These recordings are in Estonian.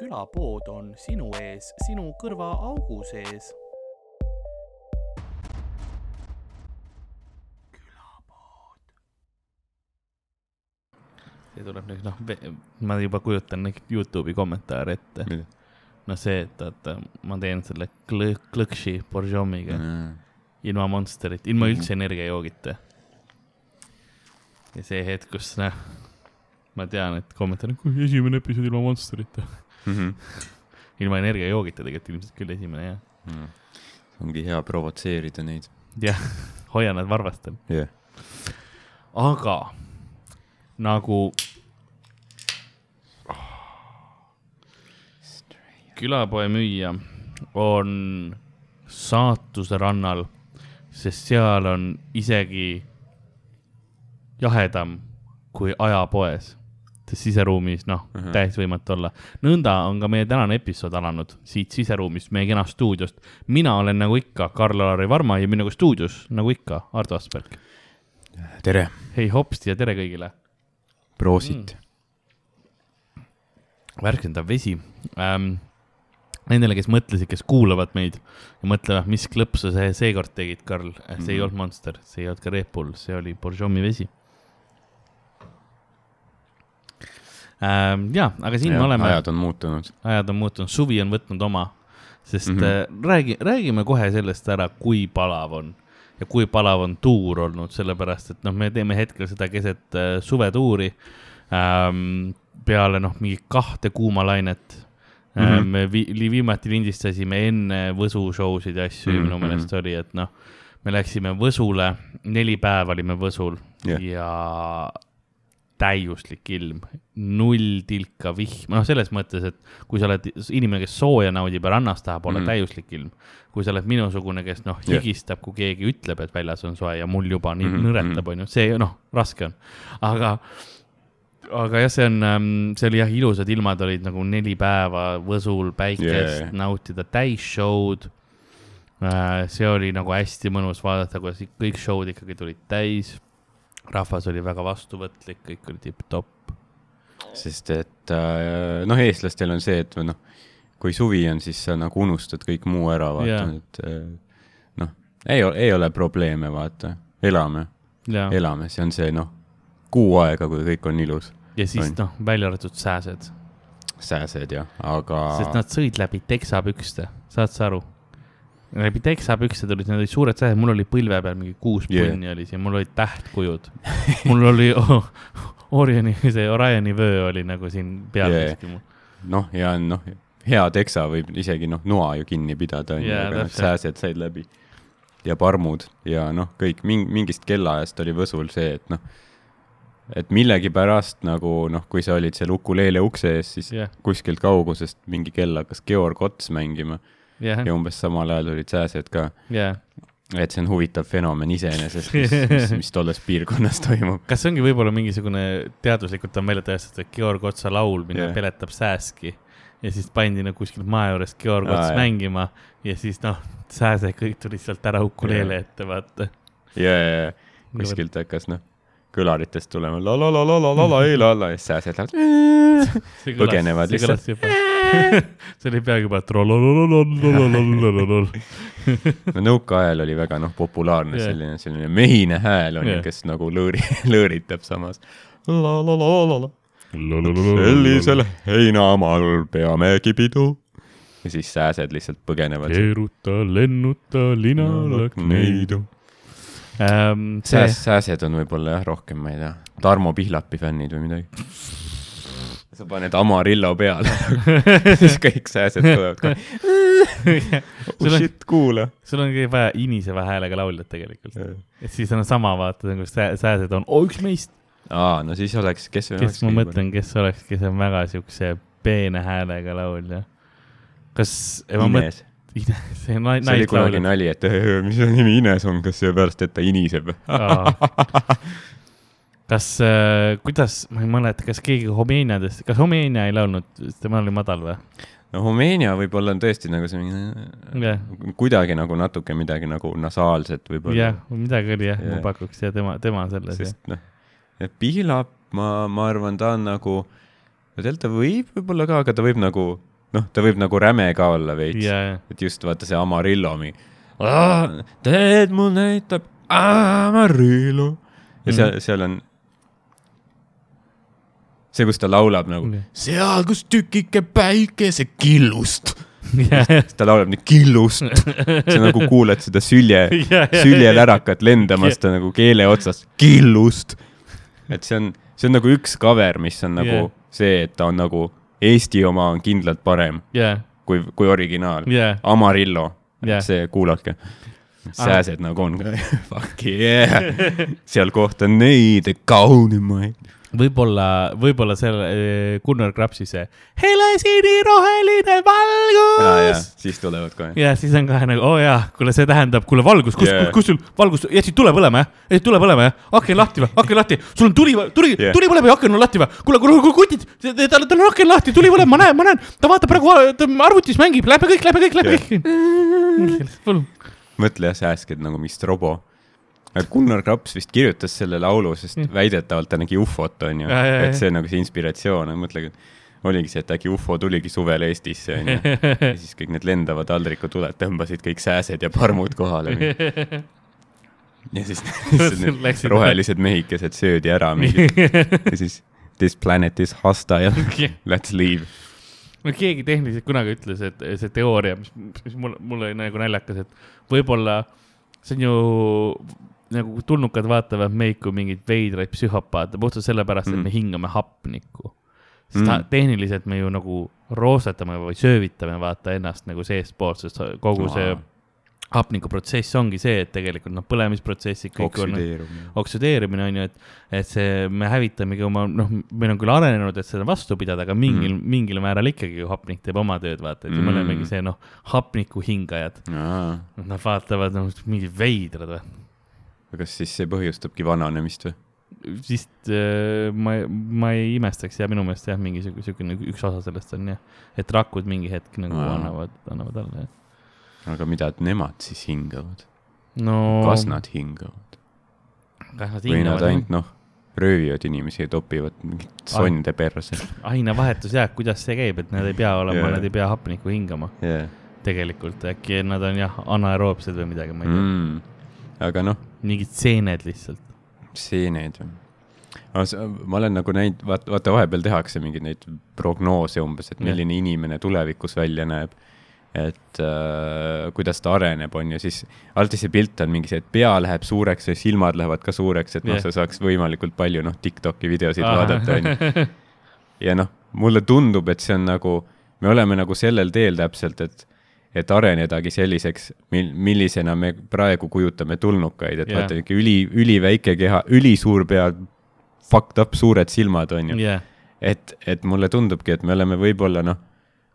külapood on sinu ees, sinu kõrvaaugu sees. see tuleb nüüd noh, ma juba kujutan neid Youtube'i kommentaare ette. no see, et vaata, ma teen selle klõ-, klõkši Borjomiga mm. ilma Monsterit, ilma üldse energiajoogita. ja see hetk, kus noh, ma tean, et kommentaar on, esimene episood ilma Monsterita mm. -hmm. ilma energiajoogita tegelikult ilmselt küll esimene jah mm.. ongi hea provotseerida neid. jah, hoia nad varvastel yeah.. aga nagu külapoe müüja on saatuse rannal, sest seal on isegi jahedam kui ajapoes. Siseruumis, noh uh -huh., täiesti võimatu olla. nõnda on ka meie tänane episood alanud siit siseruumist, meie kenast stuudiost. mina olen nagu ikka Karl-Alari Varma ja minuga stuudios, nagu ikka, Ardo Asperg. tere. hei hopsti ja tere kõigile proosit mm.. värskendav vesi ähm,. Nendele, kes mõtlesid, kes kuulavad meid ja mõtlevad, mis klõpsu sa seekord tegid, Karl, see mm. ei mhm. olnud Monster, see ei olnud ka Red Bull, see oli Borjomi vesi ähm,. Ja, aga siin ja, me oleme. ajad on muutunud. ajad on muutunud, suvi on võtnud oma, sest mm -hmm. räägi, räägime kohe sellest ära, kui palav on ja kui palav on tuur olnud, sellepärast et noh, me teeme hetkel seda keset äh, suvetuuri ähm,. peale noh, mingi kahte kuumalainet mm. -hmm. me vi viimati lindistasime enne Võsu show sid ja asju mm -hmm. minu mhm. meelest oli, et noh, me läksime Võsule, neli päeva olime Võsul yeah. ja täiuslik ilm, null tilka vihma, noh, selles mõttes, et kui sa oled inimene, kes sooja naudib ja rannas tahab olla mm -hmm. täiuslik ilm. kui sa oled minusugune, kes noh, higistab, kui keegi ütleb, et väljas on soe ja mul juba nii mm -hmm. nõretab, on ju, see noh, raske on. aga, aga jah, see on, ähm, see oli jah, ilusad ilmad olid nagu neli päeva Võsul päikest yeah. nautida, täisshow'd äh, see oli nagu hästi mõnus vaadata, kuidas kõik show'd ikkagi tulid täis rahvas oli väga vastuvõtlik, kõik oli tipp-topp. sest et äh, noh, eestlastel on see, et noh, kui suvi on, siis sa nagu unustad kõik muu ära, vaata yeah., et äh, noh, ei, ei ole probleeme, vaata, elame yeah., elame, see on see noh, kuu aega, kui kõik on ilus. ja siis noh, välja arvatud sääsed. sääsed jah, aga. sest nad sõid läbi teksapükste, saad sa aru? Läbi teksapükse tulid, need olid suured sähed, mul oli põlve peal mingi kuus yeah. punni oli siin, mul olid tähtkujud. Mul oli oh, Orioni, see Orioni vöö oli nagu siin peal yeah.. noh, ja noh, hea teksa võib isegi noh, noa ju kinni pidada, onju, aga noh, sääsed said läbi. ja parmud ja noh, kõik ming-, mingist kellaajast oli Võsul see, et noh, et millegipärast nagu noh, kui sa olid seal ukuleele ukse ees, siis yeah. kuskilt kaugusest mingi kell hakkas Georg Ots mängima yeah. ja umbes samal ajal olid sääsed ka yeah. et see on huvitav fenomen iseenesest, mis, mis, mis tolles piirkonnas toimub. kas see ongi võib-olla mingisugune, teaduslikult on välja tõestatud, Georg Otsa laul, mida yeah. peletab sääski ja siis pandi nagu kuskilt maja juures Georg Ots mängima ja siis noh, sääsed kõik tulid sealt ära ukuleele yeah. ette, vaata. ja, ja, ja kuskilt hakkas noh kõlaritest tulema la la la la la la la ei la la ja siis sääsed lähevad, põgenevad lihtsalt. see oli peaaegu juba no nõukaajal oli väga noh, populaarne yeah. selline, selline mehine hääl on ju yeah., kes nagu lõõri, lõõritab samas. sellisel heinamaal peamegi pidu. ja siis sääsed lihtsalt põgenevad. keeruta, lennuta, linalak neidu ähm,. Sääs, sääsed on võib-olla jah, rohkem, ma ei tea, Tarmo Pihlapi fännid või midagi. Sa paned Amarillo peale siis kõik sääsed tulevad ka oh shit, kuula. sul ongi vaja iniseva häälega lauljat tegelikult. et siis on sama, vaata, nagu sääsed on, oo, üks meist. aa, no siis oleks, kes kes ma mõtlen, kes oleks, kes on väga siukse peene häälega laulja. kas. Ines see on naist see oli kunagi nali, et mis nimi Ines on, kas seepärast, et ta iniseb kas äh,, kuidas, ma ei mäleta, kas keegi Homeeniadest, kas Homeenia ei laulnud, tema oli madal või? no Homeenia võib-olla on tõesti nagu see yeah. kuidagi nagu natuke midagi nagu nasaalset võib-olla. jah yeah,, midagi oli jah yeah., ma pakuks ja tema, tema selles. sest noh, Pihlap, ma, ma arvan, ta on nagu, no tegelikult ta võib võib-olla ka, aga ta võib nagu noh, ta võib nagu räme ka olla veits ja, et just vaata see Amarillo mingi. teed mul näitab Amarillo ja seal, seal on see, kus ta laulab nagu Okei. seal, kus tükike päikese killust. ja, ja, ta laulab nii killust, sa nagu kuuled seda sülje, ja, ja, süljelärakat lendamas ta nagu keele otsas, killust. et see on, see on nagu üks cover, mis on nagu yeah. see, et ta on nagu Eesti oma on kindlalt parem ja, kui, kui originaal. ja, Amarillo Jah. see kuulake. sääsed nagu on fuck yeah, seal kohta neid kaunimaid. võib-olla, võib-olla selle eh, Gunnar Krapsi see helesiniroheline ja, ja valgus. siis tulevad kohe. ja siis on kohe nagu, oo oh jaa, kuule, see tähendab, kuule valgus, kus Yeah. yeah., kus sul valgus, jätsid tule põlema jah, jätsid tule põlema jah, aken lahti või, aken lahti, sul on tuli, tuli Yeah. yeah., tuli põleb ja aken on lahti või, kuule, kuule, kuule kutid, tal, tal on aken lahti, tuli põleb, ma näen, ma näen, ta vaatab praegu ta arvutis mängib, lähme kõik, lähme kõik, lähme kõik. palun. mõtle jah, sääsked nagu mingi strobo. Gunnar Kraps vist kirjutas selle laulu, sest Mm. väidetavalt ta nägi ufot, onju. Et see nagu see inspiratsioon, mõtlegi, oligi see, et äkki ufo tuligi suvel Eestisse, onju. ja siis kõik need lendavad taldrikutuled tõmbasid kõik sääsed ja parmud kohale. ja siis need rohelised mehikesed söödi ära mingi ja siis this planet is hostile, let's leave. no keegi tehniliselt kunagi ütles, et see teooria, mis, mis mul, mul oli nagu naljakas, et võib-olla see on ju nagu tulnukad vaatavad meid kui mingeid veidraid psühhopaate puhtalt sellepärast, et Mm. me hingame hapnikku. sest mm. Tehniliselt me ju nagu roosetame või söövitame vaata ennast nagu seestpoolt, sest kogu see hapnikuprotsess ongi see, et tegelikult noh, põlemisprotsessid oksüdeerumine. oksüdeerimine on ju, et, et see, me hävitamegi oma, noh, meil on küll arenenud, et seda vastu pidada, aga mingil mm., mingil määral ikkagi ju hapnik teeb oma tööd, vaata, et mm. me olemegi see noh, hapniku hingajad. Nad vaatavad noh, mingid veidrad või, kas siis see põhjustabki vananemist või? siis äh, ma, ma ei imestaks ja minu meelest jah, mingisugune siukene üks osa sellest on jah, et rakud mingi hetk nagu Aa. annavad, annavad alla jah. aga mida nemad siis hingavad? no kas nad hingavad? või nad ainult noh, röövivad inimesi ja topivad mingit sonde perse ainevahetus jah, kuidas see käib, et nad ei pea olema yeah., nad ei pea hapnikku hingama yeah.? tegelikult, äkki nad on jah, anaeroobsed või midagi, ma ei tea Mm. aga noh, mingid seened lihtsalt. seened või? ma olen nagu näinud, vaata, vaata vahepeal tehakse mingeid neid prognoose umbes, et milline inimene tulevikus välja näeb. et äh, kuidas ta areneb, on ju, siis alati see pilt on mingi see, et pea läheb suureks ja silmad lähevad ka suureks, et noh sa saaks võimalikult palju noh, Tiktoki videosid vaadata, on ju. ja noh, mulle tundub, et see on nagu, me oleme nagu sellel teel täpselt, et, et arenedagi selliseks, mil-, millisena me praegu kujutame tulnukaid, et Jah. vaata ikka üli, üliväike keha, ülisuur pea, fucked up suured silmad, on ju. jah, et, et mulle tundubki, et me oleme võib-olla noh,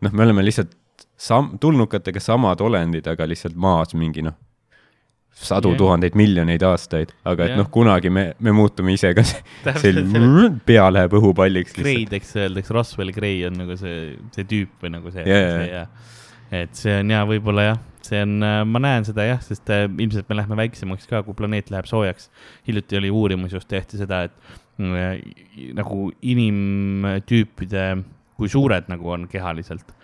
noh, me oleme lihtsalt sam-, tulnukatega samad olendid, aga lihtsalt maas mingi noh, sadu yeah. tuhandeid miljoneid aastaid, aga et Jah. noh, kunagi me, me muutume ise ka se- Täpselt selline, pea läheb õhupalliks. Greideks öeldakse, Roswell Grey on nagu see, see tüüp või nagu see see, jah. Et see on ja võib-olla jah, see on, ma näen seda jah, sest äh, ilmselt me läheme väiksemaks ka, kui planeet läheb soojaks. hiljuti oli uurimus just tehti seda, et äh, nagu inimtüüpide, kui suured nagu on kehaliselt,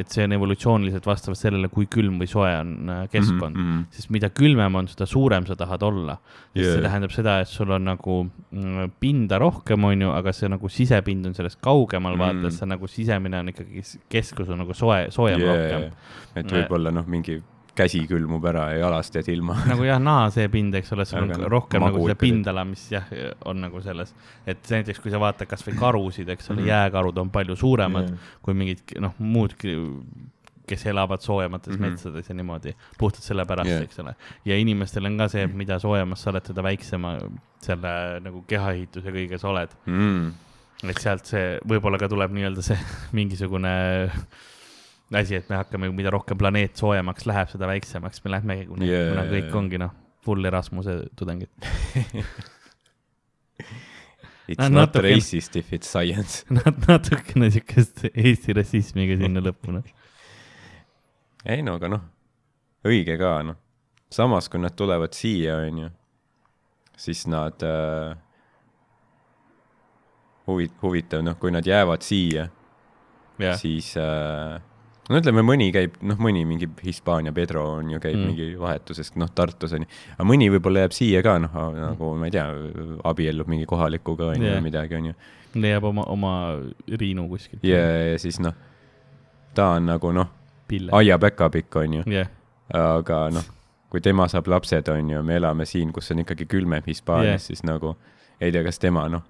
et see on evolutsiooniliselt vastavalt sellele, kui külm või soe on äh, keskkond mm. -hmm. sest mida külmem on, seda suurem sa tahad olla. Jaa. see tähendab seda, et sul on nagu mm, pinda rohkem, on ju, aga see nagu sisepind on sellest kaugemal mm., vaata, Mm. et see nagu sisemine on ikkagi, keskus on nagu soe, soojem yeah. rohkem. et võib-olla noh, mingi käsi külmub ära ja jalast jääd ilma. nagu jah, naaseepind, eks ole, sul on Aga noh, rohkem nagu seda pindala, mis jah, on nagu selles, et näiteks kui sa vaatad kasvõi karusid, eks ole, Mhm. jääkarud on palju suuremad Jaa. kui mingid noh, muud, kes elavad soojemates mm. -hmm. metsades ja niimoodi, puhtalt sellepärast yeah., eks ole. ja inimestel on ka see, et mida soojemas sa oled, seda väiksema selle nagu kehaehituse kõige sa oled. mm.. et sealt see võib-olla ka tuleb nii-öelda see mingisugune asi, et me hakkame, mida rohkem planeet soojemaks läheb, seda väiksemaks me lähmegi, kuna yeah, kõik ongi noh, full Erasmuse tudengid. It's Nad not natuke- racist if it's science. Nad natukene siukest Eesti rassismiga sinna lõppu, noh. ei no aga noh, õige ka noh. samas, kui nad tulevad siia, onju, siis nad äh,, huvi-, huvitav noh, kui nad jäävad siia Jah. siis äh, no ütleme, mõni käib, noh, mõni mingi Hispaania Pedro on ju, käib Mm. mingi vahetuses, noh, Tartus on ju, aga mõni võib-olla jääb siia ka, noh, nagu ma ei tea, abiellub mingi kohalikuga on ju yeah. midagi, on ju. leiab oma, oma Riinu kuskilt ja, ja siis noh, ta on nagu noh, aia päkapikk, on ju, jah, aga noh, kui tema saab lapsed, on ju, me elame siin, kus on ikkagi külmem Hispaanias yeah., siis nagu ei tea, kas tema noh,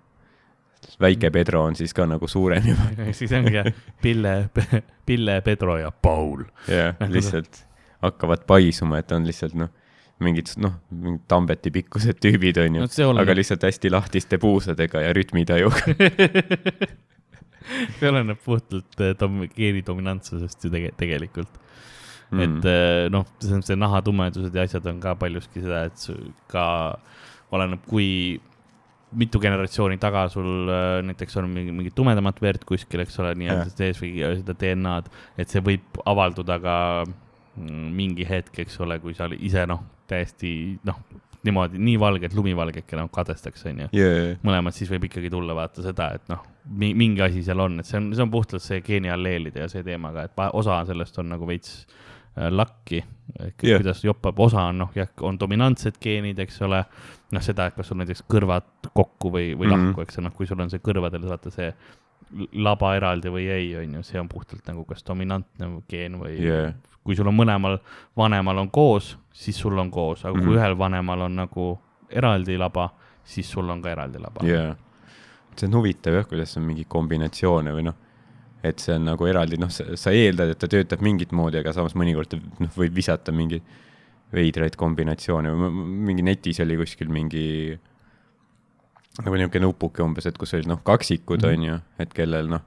väike Pedro on siis ka nagu suurem juba. siis ongi jah, Pille, Pille, Pedro ja Paul. jah, Nagu lihtsalt hakkavad paisuma, et on lihtsalt noh, mingid noh, mingid Tambeti pikkused tüübid on ju no, aga, lihtsalt hästi lahtiste puusadega ja rütmitajuga. see oleneb puhtalt eh, dom-, geeni dominantsusest ju tege-, tegelikult mm.. Et eh, noh, see on see nahatumedused ja asjad on ka paljuski seda, et ka oleneb, kui mitu generatsiooni taga sul äh, näiteks on mingi, mingi tumedamat verd kuskil, eks ole, nii-öelda sees või seda DNA-d, et see võib avalduda ka mm, mingi hetk, eks ole, kui sa ise noh, täiesti noh, niimoodi nii valged, lumivalgeke noh, kadestaks, onju yeah.. mõlemad, siis võib ikkagi tulla vaata seda, et noh, mingi asi seal on, et see on, see on puhtalt see geenialleelide ja see teemaga, et pa- osa sellest on nagu veits äh, lakki. Jah. kuidas jopab, osa on noh, jah, on dominantsed geenid, eks ole. noh, seda, et kas sul näiteks kõrvad kokku või, või Mhm. lahku, eks noh, kui sul on see kõrvadel vaata see laba eraldi või ei, on ju, see on puhtalt nagu kas dominantne geen või Yeah. kui sul on mõlemal vanemal on koos, siis sul on koos, aga mm -hmm. kui Mhm. ühel vanemal on nagu eraldi laba, siis sul on ka eraldi laba. jaa, see on huvitav jah, kuidas on mingeid kombinatsioone või noh, et see on nagu eraldi, noh, sa, eeldad, et ta töötab mingit moodi, aga samas mõnikord ta noh, võib visata mingeid veidraid kombinatsioone või mingi netis oli kuskil mingi nagu niisugune nupuke umbes, et kus olid noh, kaksikud Mhm. on ju, et kellel noh,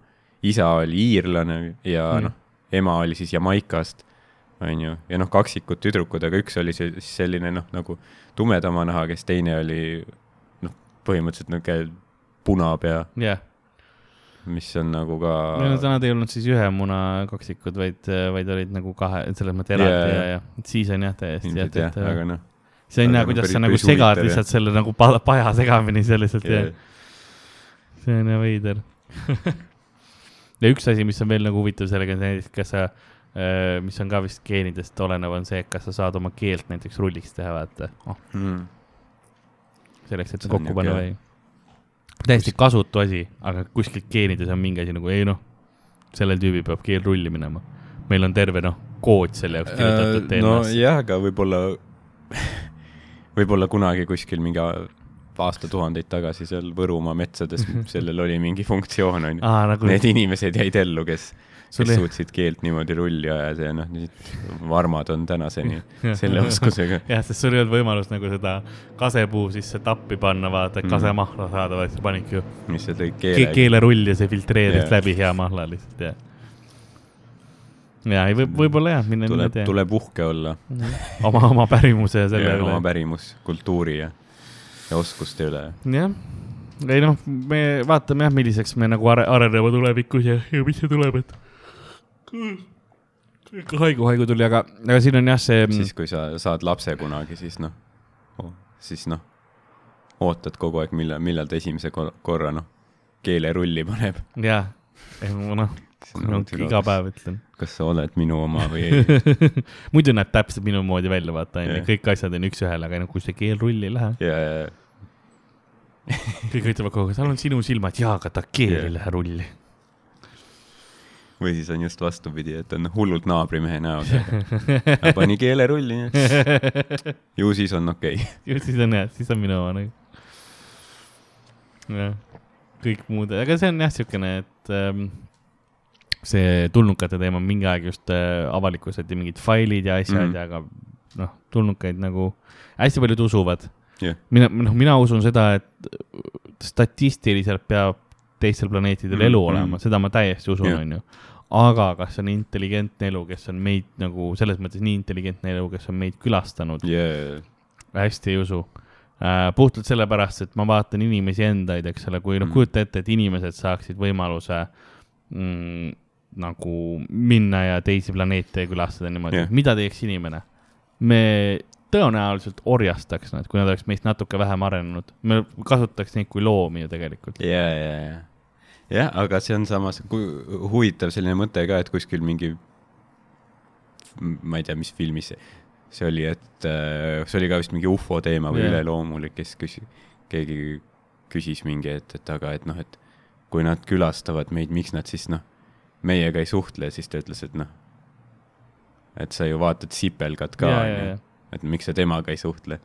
isa oli iirlane ja Mhm. noh, ema oli siis Jamaikast, on ju, ja noh, kaksikud tüdrukud, aga üks oli siis selline noh, nagu tumedama nahaga, kes teine oli noh, põhimõtteliselt niisugune punapea, jah, mis on nagu ka nad ei olnud siis ühe muna kaksikud, vaid, vaid olid nagu kahe, selles mõttes eraldi Jaa, ja, jaa. ja siis on jah täiesti jah, ilmselt jah, aga. noh, see on hea, kuidas sa nagu segad huvitav, lihtsalt selle nagu pa- paja segamini, see lihtsalt jah, yeah. see on jah veider. ja üks asi, mis on veel nagu huvitav sellega, on näiteks, kas sa, mis on ka vist geenidest olenev, on see, et kas sa saad oma keelt näiteks rulliks teha, vaata oh,, mm. selleks, et See kokku panna või. Täiesti kasutu asi, aga kuskilt geenides on mingi asi nagu ei noh, sellel tüübil peab keel rulli minema. meil on terve noh, kood selle jaoks kirjutatud Äh, no DNA-sse. jah, aga võib-olla, võib-olla kunagi kuskil mingi aastatuhandeid tagasi seal Võrumaa metsades sellel oli mingi funktsioon onju. aa, nagu Need inimesed jäid ellu, kes, kes ei- suutsid keelt niimoodi rulli ajada ja noh, varmad on tänaseni selle oskusega. jah, sest sul ei olnud võimalust nagu seda kasepuu sisse tappi panna, vaata, et Mhm. kasemahla saada, vaid sa panidki ju mis sa tõid ke keele. keelerull ja see filtreeris Jah. läbi hea mahla lihtsalt, jah. ja ei võib, võib-olla jah, mine, tuleb, tuleb uhke olla oma, oma pärimuse ja selle ja oma üle. pärimus, kultuuri ja, ja oskuste üle. jah, ei noh, me vaatame jah, milliseks me nagu are-, areneme tulevikus ja, ja mis see tuleb, et. haigu, haigu tuli, aga, aga siin on jah see. siis, kui sa saad lapse kunagi, siis noh oh,, siis noh, ootad kogu aeg, millal, millal ta esimese kor- korra noh, keelerulli paneb. jah, noh, iga päev ütlen. kas sa oled minu oma või ei. muidu näeb täpselt minu moodi välja, vaata onju kõik asjad on üks-ühele, aga no kui see keel rulli ei lähe, ja, ja, kõik ütlevad kogu aeg, tal on sinu silmad, jaa, aga ta keel ei lähe rulli. Või siis on just vastupidi, et on hullult naabrimehe näoga. pani keelerulli, ju siis on okei okay.. ju siis on jah, siis on minu oma nagu. jah, kõik muud, aga see on jah siukene, et ähm, see tulnukate teema mingi aeg just äh, avalikustati mingid failid ja asjad mm. -hmm. ja aga noh, tulnukaid nagu hästi paljud usuvad Jah. mina, noh, mina usun seda, et statistiliselt peab teistel planeetidel Mhm, elu mhm. olema, seda ma täiesti usun, Jah. onju. Aga kas on intelligentne elu, kes on meid nagu selles mõttes nii intelligentne elu, kes on meid külastanud, Yeah. hästi ei usu äh,. puhtalt sellepärast, et ma vaatan inimesi endaid, eks ole, kui noh Mm., kujuta ette, et inimesed saaksid võimaluse mm, nagu minna ja teisi planeete külastada niimoodi yeah., mida teeks inimene? me tõenäoliselt orjastaks nad, kui nad oleks meist natuke vähem arenenud, me kasutaks neid kui loomi ju tegelikult. ja, ja, ja. jah, aga see on samas huvitav selline mõte ka, et kuskil mingi, ma ei tea, mis filmis see, oli, et äh, see oli ka vist mingi ufo teema või yeah. üleloomulik, kes küsis, keegi küsis mingi, et, et aga, et noh, et kui nad külastavad meid, miks nad siis noh, meiega ei suhtle, siis ta ütles, et noh, et sa ju vaatad sipelgat ka, onju et miks sa temaga ei suhtle.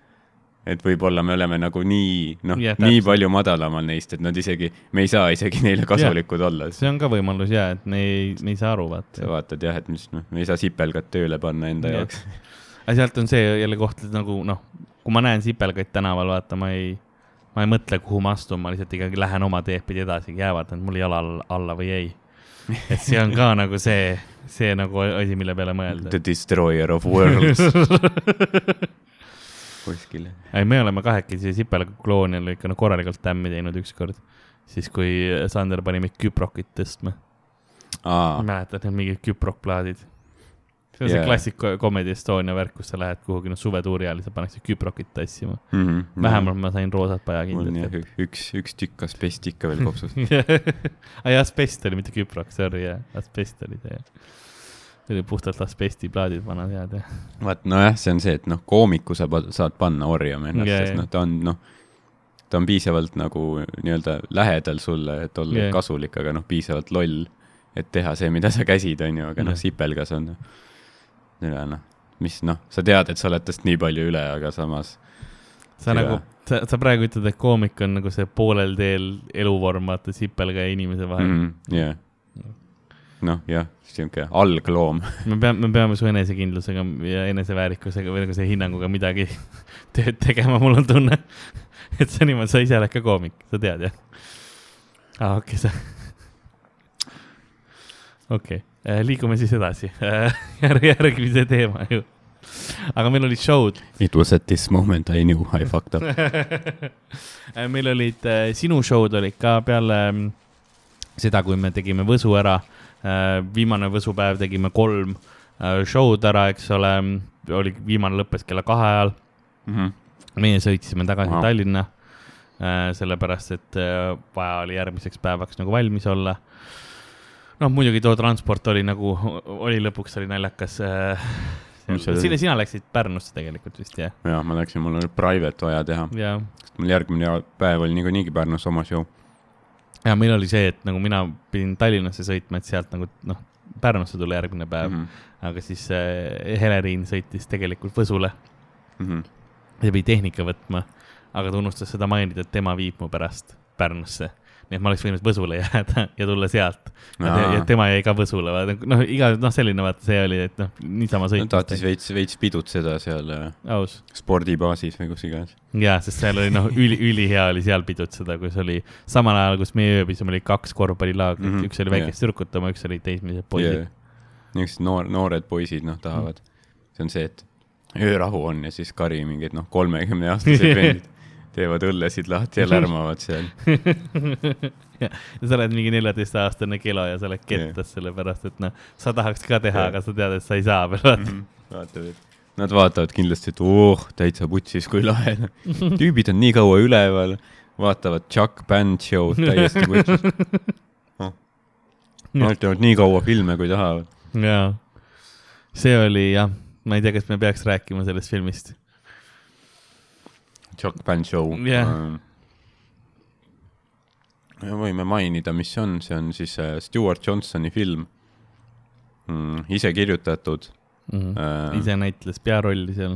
Et võib-olla me oleme nagu nii, noh yeah,, nii palju madalamal neist, et nad isegi, me ei saa isegi neile kasulikud yeah. olla. see on ka võimalus ja, et me ei, me ei saa aru, sa vaata. vaatad jah, et mis noh, me ei saa sipelgat tööle panna enda Jah. jaoks. aga sealt on see jälle koht, et nagu noh, kui ma näen sipelgaid tänaval, vaata, ma ei, ma ei mõtle, kuhu ma astun, ma lihtsalt ikkagi lähen oma teed pidi edasi, jäävad nad mulle jala all- alla või ei. et see on ka nagu see, see nagu asi, mille peale mõelda The. destroyer of worlds kuskil. ei, me oleme kahekesi sipelgaklooni oli ikka noh, korralikult tämmi teinud ükskord. siis, kui Sander pani meid küprokit tõstma. aa, mäletad need mingid küprokplaadid? see on see Jaa. klassik Comedy Estonia värk, kus sa lähed kuhugi noh, suvetuuri ajal, siis pannakse küprokit tassima. Mhm. vähemalt ma sain roosat jah pajakindlat. ü- üks, üks tükk asbesti ikka veel kopsus. ai, asbest oli, mitte küprok, sorry, jah, asbest oli see. See oli puhtalt asbestiplaadid, vanad head, jah. vaat nojah, see on see, et noh, koomiku sa saad panna orjama ennast yeah,, sest noh, ta on noh, ta on piisavalt nagu nii-öelda lähedal sulle, et olla yeah. kasulik, aga noh, piisavalt loll, et teha see, mida sa käsid, on ju, aga noh Jah., sipelgas on üle noh, mis noh, sa tead, et sa oled tast nii palju üle, aga samas sa Jaa. nagu, sa, sa praegu ütled, et koomik on nagu see poolel teel eluvorm, vaata, sipelga ja inimese vahel mm.. jah, noh jah, sihuke algloom. me peame, me peame su enesekindlusega ja eneseväärikusega või nagu see hinnanguga midagi tööd tegema, mul on tunne. et sa niimoodi, sa ise oled ka koomik, sa tead jah? aa, okei, sa. okei okay., liigume siis edasi järg,, järgmise teema ju. aga meil olid show'd. It was at this moment I knew I fucked up. meil olid, sinu show'd olid ka peale mm, seda, kui me tegime Võsu ära. Viimane Võsupäev tegime kolm äh, show'd ära, eks ole, oli, viimane lõppes kella kahe ajal. Mhm. meie sõitsime tagasi wow. Tallinna, sellepärast et äh, vaja oli järgmiseks päevaks nagu valmis olla. noh, muidugi too transport oli nagu, oli lõpuks oli naljakas. Sina, sina läksid Pärnusse tegelikult vist jah? ja ma läksin, mul oli private vaja teha, ja, mul järgmine päev oli niikuinii Pärnus oma show. Ja meil oli see, et nagu mina pidin Tallinnasse sõitma, et sealt nagu noh, Pärnusse tulla järgmine päev mm. -hmm. aga siis äh, Heleriin sõitis tegelikult Võsule Mhm. ja pidi tehnika võtma, aga ta unustas seda mainida, et tema viib mu pärast Pärnusse. Nii et ma oleks võinud Võsule jääda ja tulla sealt. ja tema jäi ka Võsule, noh, iga, noh, selline vaata see oli, et noh, niisama ta sõitma. tahtis veits, veits pidutseda seal äh, aus. spordibaasis või kus iganes. jaa, sest seal oli noh, üli, ülihea oli seal pidutseda, kus oli samal ajal, kus meie ööbisime, oli kaks korvpallilaagrit mm, -hmm, üks oli väikeste yeah. tüdrukute oma, üks oli teismelised poisid yeah.. niisugused noor, noored poisid, noh, tahavad. see on see, et öörahu on ja siis kari mingid, noh, kolmekümneaastased vendid teevad õllesid lahti ja lärmavad seal. ja sa oled mingi neljateistaastane kelo ja sa oled kettas sellepärast, et noh, sa tahaks ka teha, aga sa tead, et sa ei saa veel, vaata. vaatad, et nad vaatavad kindlasti, et oh, täitsa putsis, kui lahe. tüübid on nii kaua üleval, vaatavad Chuck Band show'd täiesti putsis. Nad teevad nii kaua filme, kui tahavad. jaa, see oli jah, ma ei tea, kas me peaks rääkima sellest filmist. Chuck Band show. Ähm, ja võime mainida, mis see on, see on siis äh, Stewart Johnsoni film mm,, ise kirjutatud Mm -hmm. äh,, ise näitles pearolli seal.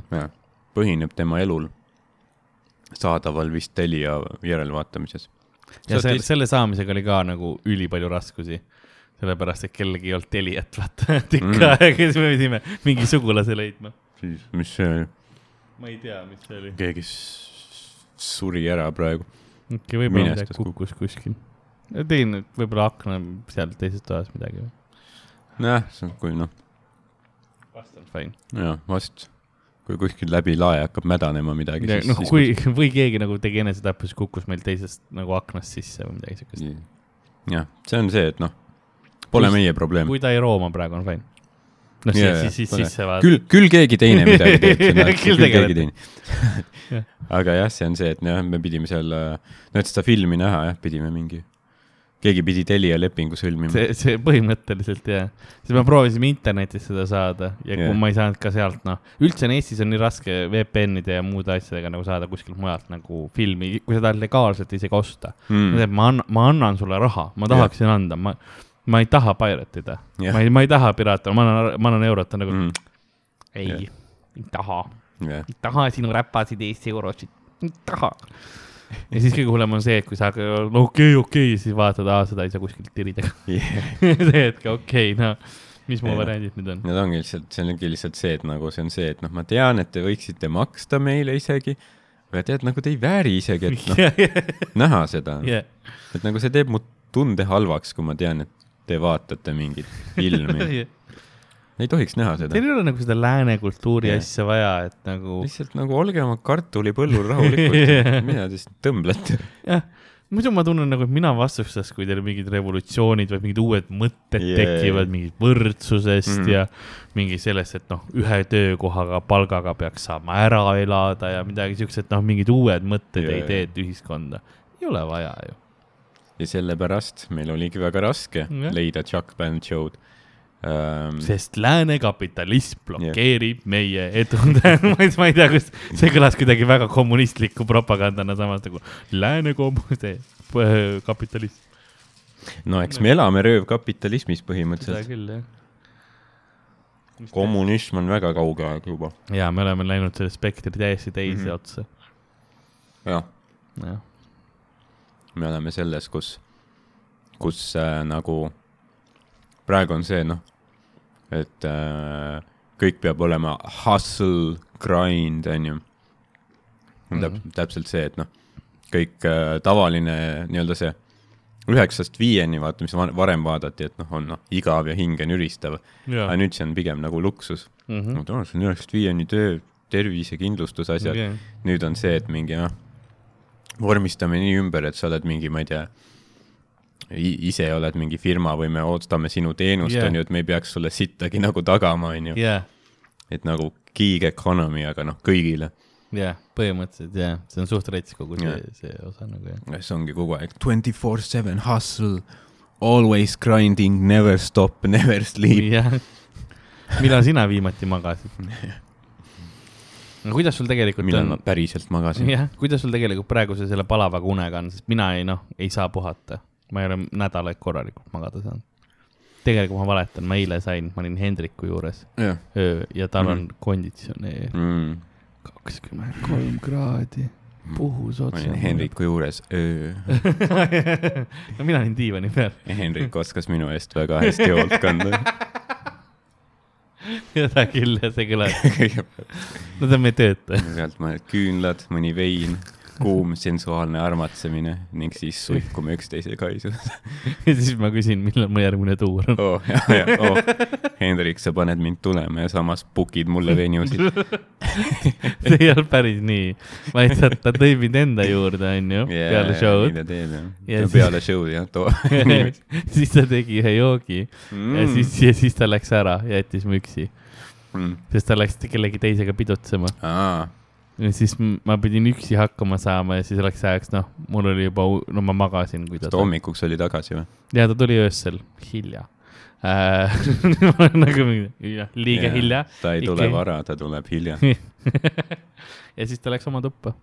põhineb tema elul, saadaval vist Telia järelvaatamises. ja see, selle saamisega oli ka nagu ülipalju raskusi. sellepärast, et kellelgi ei olnud Teliat, vaata, tükk Mm. mm. aega, siis me pidime mingi sugulase leidma. siis, mis see oli, ma ei tea, mis see oli. keegi suri ära praegu. äkki võib-olla midagi kukkus kuskil. tegin võib-olla akna seal teises toas midagi. nojah, see on, kui noh, vast on fine. jah, vast, kui kuskil läbi lae hakkab mädanema midagi, noh, kui, või keegi nagu tegi enesetapu, siis kukkus meil teisest nagu aknast sisse või midagi siukest. jah, see on see, et noh, pole Kui- meie probleem. kui ta ei rooma praegu, on fine. noh, siis, siis, pole. siis see vaata. küll, küll keegi teine midagi teeb, Küll küll keegi teine aga jah, see on see, et jah, me pidime seal, no et seda filmi näha jah, pidime mingi keegi pidi Telia lepingu sõlmima. see, see põhimõtteliselt jah, siis me proovisime internetis seda saada ja Jah. kui ma ei saanud ka sealt, noh, üldse on Eestis on nii raske VPN-ide ja muude asjadega nagu saada kuskilt mujalt nagu filmi, kui sa tahad legaalselt isegi osta mm.. ma annan, ma annan sulle raha, ma tahaksin yeah. anda, ma, ma ei taha pirate ida yeah., ma ei, ma ei taha piraata, ma annan, ma annan eurot, nagu mm. Ei yeah., ei taha, jah, ei taha sinu räpasid Eesti eurosid, ei taha. ja siis kõige hullem on see, et kui sa no okei okay,, okei okay,, siis vaatad, aa, seda ei saa kuskilt tirida see hetk, okei okay,, no mis mu variandid nüüd on? Need ongi lihtsalt, see ongi lihtsalt see, et nagu see on see, et noh, ma tean, et te võiksite maksta meile isegi, aga tead, nagu te ei vääri isegi, et noh, näha seda. jah, et nagu see teeb mu tunde halvaks, kui ma tean, et te vaatate mingit filmi. ei tohiks näha seda teil. ei ole nagu seda lääne kultuuri Jah. asja vaja, et nagu lihtsalt nagu olge oma kartulipõllul rahulikult Jah. mida te siis tõmblete? jah, muidu ma tunnen nagu, et mina vastustas, kui teil mingid revolutsioonid või mingid uued mõtted yeah. tekivad mingist võrdsusest mm ja mingi sellest, et noh, ühe töökohaga, palgaga peaks saama ära elada ja midagi siukest, noh, mingid uued mõtted yeah., ideed ühiskonda. ei ole vaja ju. Ja sellepärast meil oligi väga raske Jah. leida Chuck Band show'd ähm,. sest lääne kapitalism blokeerib yeah. meie edu. ma ei, tea, kus see kõlas kuidagi väga kommunistliku propagandana, samas nagu lääne kom-, see p- kapitalism. no eks me elame röövkapitalismis seda põhimõtteliselt. küll, jah. kommunism on väga kauge aeg juba. ja me oleme läinud selle spektri täiesti teise mm. -hmm. otsa. jah, jah, me oleme selles, kus, kus äh, nagu praegu on see noh, et äh, kõik peab olema hustle, grind, onju. täp- Mhm., täpselt see, et noh, kõik äh, tavaline nii-öelda see üheksast viieni, vaata, mis va- varem vaadati, et noh, on noh, igav ja hinge nüristav. ja aga, nüüd see on pigem nagu luksus. Mhm. no täna see on üheksast viieni töö, tervisekindlustusasjad okay.. nüüd on see, et mingi noh, vormistame nii ümber, et sa oled mingi, ma ei tea, ise oled mingi firma või me ostame sinu teenust yeah., on ju, et me ei peaks sulle sittagi nagu tagama, on ju. jah, et nagu gig economy, aga noh, kõigile. jah, põhimõtteliselt jah, see on suht rets kogu see Jah., see osa nagu jah. see ongi kogu aeg twenty four seven hustle, always grinding, never stop, never sleep. jah, millal sina viimati magasid? no kuidas sul tegelikult millal ma on, päriselt magasin. jah, kuidas sul tegelikult praeguse selle palavaga unega on, sest mina ei noh, ei saa puhata. ma ei ole nädalaid korralikult magada saanud. tegelikult ma valetan, ma eile sain, ma olin Hendriku juures jah öö ja tal Mhm. on konditsioneer mm.. kakskümmend kolm kraadi, puhus ma otse olin. Henriku juures öö. no mina olin diivani peal Henrik oskas minu eest väga hästi hoolt kanda. seda küll ja see kõlas, no ta on meie töötaja. sealt mõned küünlad, mõni vein, kuum sensuaalne armatsemine ning siis suihkume üksteise kaisus. ja siis ma küsin, millal mu järgmine tuur on. oh, jah, jah, oh. Hendrik, sa paned mind tulema ja samas book'id mulle venusid. see ei olnud päris nii, vaid ta, ta tõi mind enda juurde, onju, peale show'd. mida teed jah Ja ja siis- peale show'd jah, too. siis ta tegi ühe joogi mm. ja siis, ja siis ta läks ära ja jättis mu üksi, mm.. sest ta läks kellegi teisega pidutsema. aa, ja siis ma pidin üksi hakkama saama ja siis selleks ajaks, noh, mul oli juba, no ma magasin, kui ta ta. hommikuks oli tagasi või? ja ta tuli öösel, hilja äh. nagu jah, liiga yeah. hilja. ta ei tule Ikka- vara, ta tuleb hilja. ja siis ta läks oma tuppa,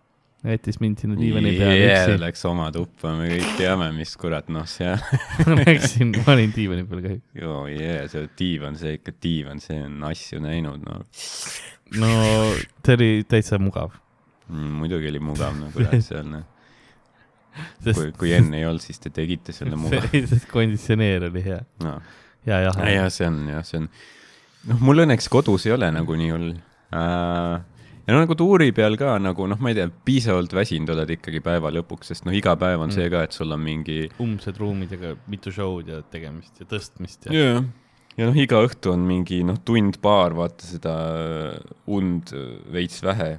jättis mind sinna diivani peale Yeah, üksi. Läks oma tuppa, me kõik teame, mis kurat, noh, seal. ma läksin, ma olin diivani peal kahjuks. joo, jee, see diivan, see ikka diivan, see on asju näinud, no no see oli täitsa mugav, mm,. muidugi oli mugav, no kurat, seal, noh. kui sest, kui enne ei olnud, siis te tegite selle mugav. sest konditsioneer oli hea no.. ja jah, see on, jah, see on, noh, mul õnneks kodus ei ole nagu nii hull äh,. ja no nagu tuuri peal ka nagu noh, ma ei tea, piisavalt väsinud oled ikkagi päeva lõpuks, sest noh, iga päev on see ka, et sul on mingi umbsed ruumidega mitu show'd ja tegemist ja tõstmist ja. yeah.. Ja noh, iga õhtu on mingi noh, tund-paar, vaata seda und veits vähe.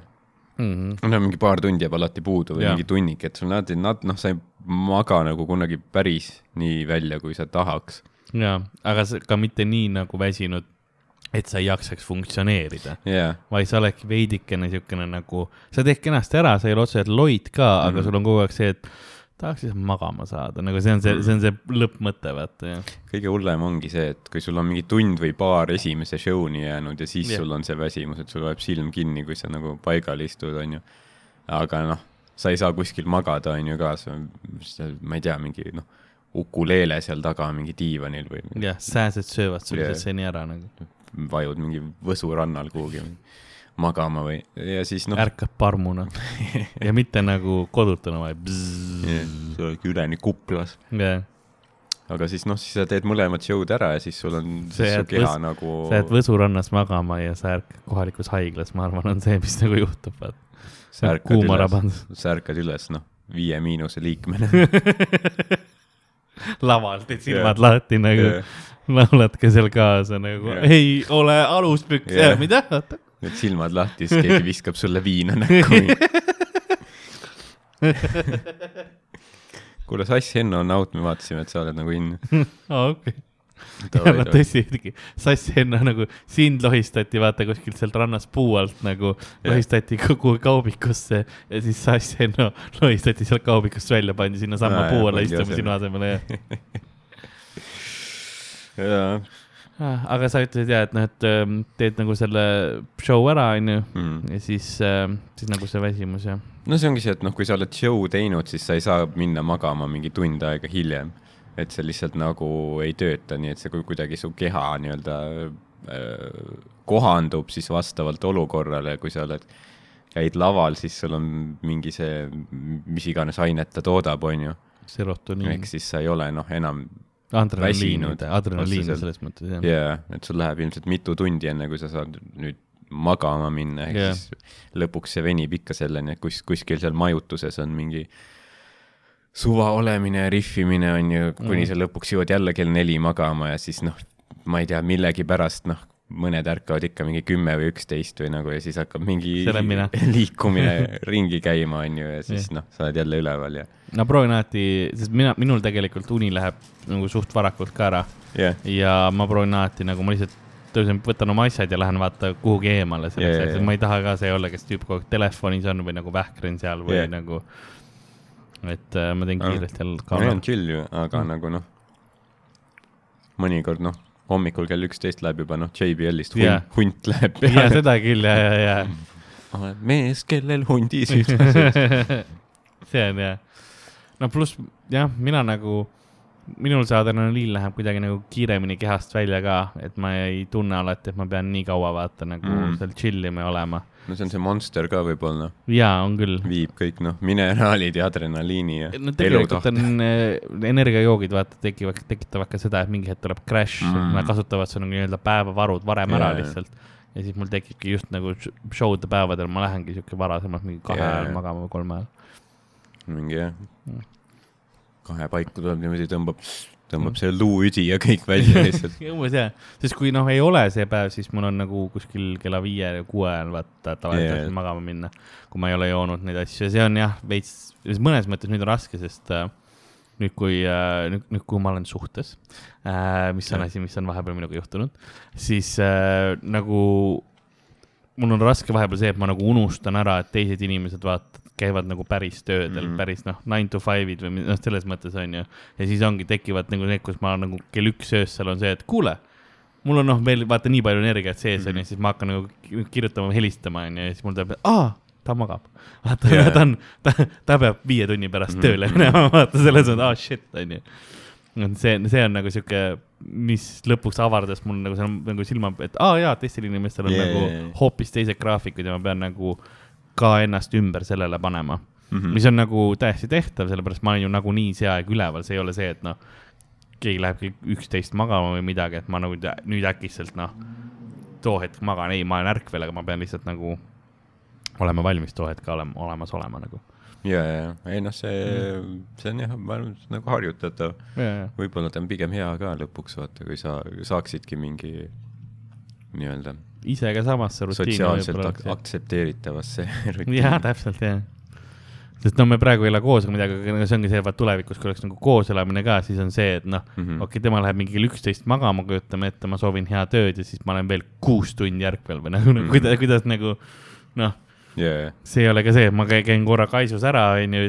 Mm -hmm. no mingi paar tundi jääb alati puudu või Jaa. mingi tunnik, et sul nad, nad noh, sa ei maga nagu kunagi päris nii välja, kui sa tahaks. ja, aga ka mitte nii nagu väsinud, et sa ei jaksaks funktsioneerida, jaa, vaid sa oledki veidikene siukene nagu, sa teed kenasti ära, sa ei ole otseselt loid ka mm, -hmm. Mhm. aga sul on kogu aeg see, et tahaks lihtsalt magama saada, nagu see on see, see on see lõppmõte, vaata jah. kõige hullem ongi see, et kui sul on mingi tund või paar esimese show'ni jäänud ja siis Jah. sul on see väsimus, et sul läheb silm kinni, kui sa nagu paigal istud, onju. aga noh, sa ei saa kuskil magada, onju ka, ma ei tea, mingi noh, ukuleele seal taga mingi diivanil või jah, sääsed söövad sul lihtsalt seni ära nagu. vajud mingi Võsu rannal kuhugi magama või, ja siis noh, ärkad parmuna ja mitte nagu kodutuna, vaid sa oled üleni kuplas. jah, aga siis noh, siis sa teed mõlemad show'd ära ja siis sul on siis su keha võs- nagu sa jääd Võsu rannas magama ja sa ärkad kohalikus haiglas, ma arvan, on see, mis nagu juhtub, vaata. sa ärkad kuuma üles sa ärkad üles, noh, Viie Miinuse liikmena laval teed silmad Jah. lahti nagu Jah. laulad ka seal kaasa nagu Jah. ei ole aluspükse Jah. mida Need silmad lahti, siis keegi viskab sulle viina näkku. kuule, Sass Henno on out, me vaatasime, et sa oled nagu in. aa okei. Ja no tõsi Sass Henno nagu sind lohistati vaata kuskilt sealt rannast puu alt nagu lohistati kogu kaubikusse ja siis Sass Henno lohistati sealt kaubikust välja pandi sinnasamma puu alla istuma sinu asemele jah. Jaa, aga sa ütlesid ja, et noh, et ähm, teed nagu selle show ära, onju, Mm. ja siis, siis nagu see väsimus ja. no see ongi see, et noh, kui sa oled show teinud, siis sa ei saa minna magama mingi tund aega hiljem. et see lihtsalt nagu ei tööta, nii et see ku- kuidagi su keha nii-öelda äh, kohandub siis vastavalt olukorrale, kui sa oled, käid laval, siis sul on mingi see, mis iganes ainet ta toodab, onju. serotoniin ehk, siis sa ei ole noh, enam adrenaliin adrenaliin selles mõttes jah ja yeah,, et sul läheb ilmselt mitu tundi, enne kui sa saad nüüd magama minna, ehk yeah. siis lõpuks see venib ikka selleni, et kus, kuskil seal majutuses on mingi suva olemine rihvimine on ju, kuni Mm. sa lõpuks jõuad jälle kell neli magama ja siis noh, ma ei tea, millegipärast noh, mõned ärkavad ikka mingi kümme või üksteist või nagu ja siis hakkab mingi liikumine ringi käima, on ju, ja siis noh, sa oled jälle üleval ja no proovin alati, sest mina, minul tegelikult uni läheb nagu suht varakult ka ära. Jah, ja ma proovin alati nagu ma lihtsalt tõusen, võtan oma asjad ja lähen vaata kuhugi eemale selleks Jaa, ajaks, jaa, et ma ei taha ka see olla, kes tüüp kogu aeg telefonis on või nagu vähkren seal või Jaa. nagu, et äh, ma teen kiiresti jälle ka on chill ju, aga mm. nagu noh, mõnikord noh, hommikul kell üksteist läheb juba noh, JBL-ist hunt Jaa. yeah., hunt läheb peale. seda küll ja, ja, ja oled mees, kellel hundi süda see on jah. no pluss jah, mina nagu, minul see adrenaliin läheb kuidagi nagu kiiremini kehast välja ka, et ma ei tunne alati, et ma pean nii kaua vaata nagu mm. seal chill ima ja olema. No see on see monster ka võib-olla, jaa, on küll. viib kõik noh, mineraalid ja adrenaliini ja no tegelikult on äh, energiajoogid, vaata, tekivad, tekitavad ka seda, et mingi hetk tuleb crash Mm. nad kasutavad su nagu nii-öelda päevavarud varem ära Jaa, jaa. lihtsalt. ja siis mul tekibki just nagu sh- show'de päevadel ma lähengi siuke varasemalt mingi kahe Jaa, ajal magama või kolme ajal. mingi jah Mm., kahe paiku tuleb niimoodi, tõmbab, tõmbab selle luuüdi ja kõik välja lihtsalt. umbes jah, sest kui noh, ei ole see päev, siis mul on nagu kuskil kella viie või kuue ajal vaata tavaliselt yeah. magama minna, kui ma ei ole joonud neid asju ja see on jah, veits, mõnes mõttes nüüd on raske, sest äh, nüüd, kui äh,, nüüd, nüüd, kui ma olen suhtes äh,, mis on asi, mis on vahepeal minuga juhtunud, siis äh, nagu mul on raske vahepeal see, et ma nagu unustan ära, et teised inimesed vaata, käivad nagu päris töödel mm, Mhm. -hmm. päris noh, nine to five'id või noh, selles mõttes on ju. ja siis ongi, tekivad nagu need, kus ma nagu kell üks öösel on see, et kuule, mul on noh, veel vaata nii palju energiat sees on Mhm. ju, siis ma hakkan nagu ki- kirjutama, helistama on ju, ja siis mul tuleb, aa, ta magab. vaata yeah., ta on, ta, ta peab viie tunni pärast Mhm. tööle minema, vaata selles mõttes, aa shit on ju. see, see on nagu sihuke, mis lõpuks avardas mul nagu seal nagu silma, et aa jaa, teistel inimestel on yeah, nagu jaa, jaa. hoopis teised graafikud ja ma pean nagu ka ennast ümber sellele panema mm. -hmm. mis on nagu täiesti tehtav, sellepärast ma olen ju nagunii see aeg üleval, see ei ole see, et noh, keegi läheb kell üksteist magama või midagi, et ma nagu nüüd äkitselt noh, too hetk magan, ei, ma olen ärkvel, aga ma pean lihtsalt nagu olema valmis too hetk olema, olemas olema nagu. ja, ja, ei noh, see, Mm. see on jah, ma arvan, nagu harjutatav. võib-olla ta on pigem hea ka lõpuks, vaata, kui sa saaksidki mingi nii-öelda ise ka samasse rutiini sotsiaalselt ak aktsepteeritavasse rutiini. jah, täpselt jah. sest no me praegu ei ela koos ega midagi, aga see ongi see, et tulevikus, kui oleks nagu koos elamine ka, siis on see, et noh mm. -hmm. okei okay,, tema läheb mingi kell üksteist magama, kujutame ette, ma soovin head ööd ja siis ma olen veel kuus tundi ärkvel või nagu mm, -hmm. Kuidas, kuidas nagu noh, yeah.. see ei ole ka see, et ma käin korra kaisus ära, onju,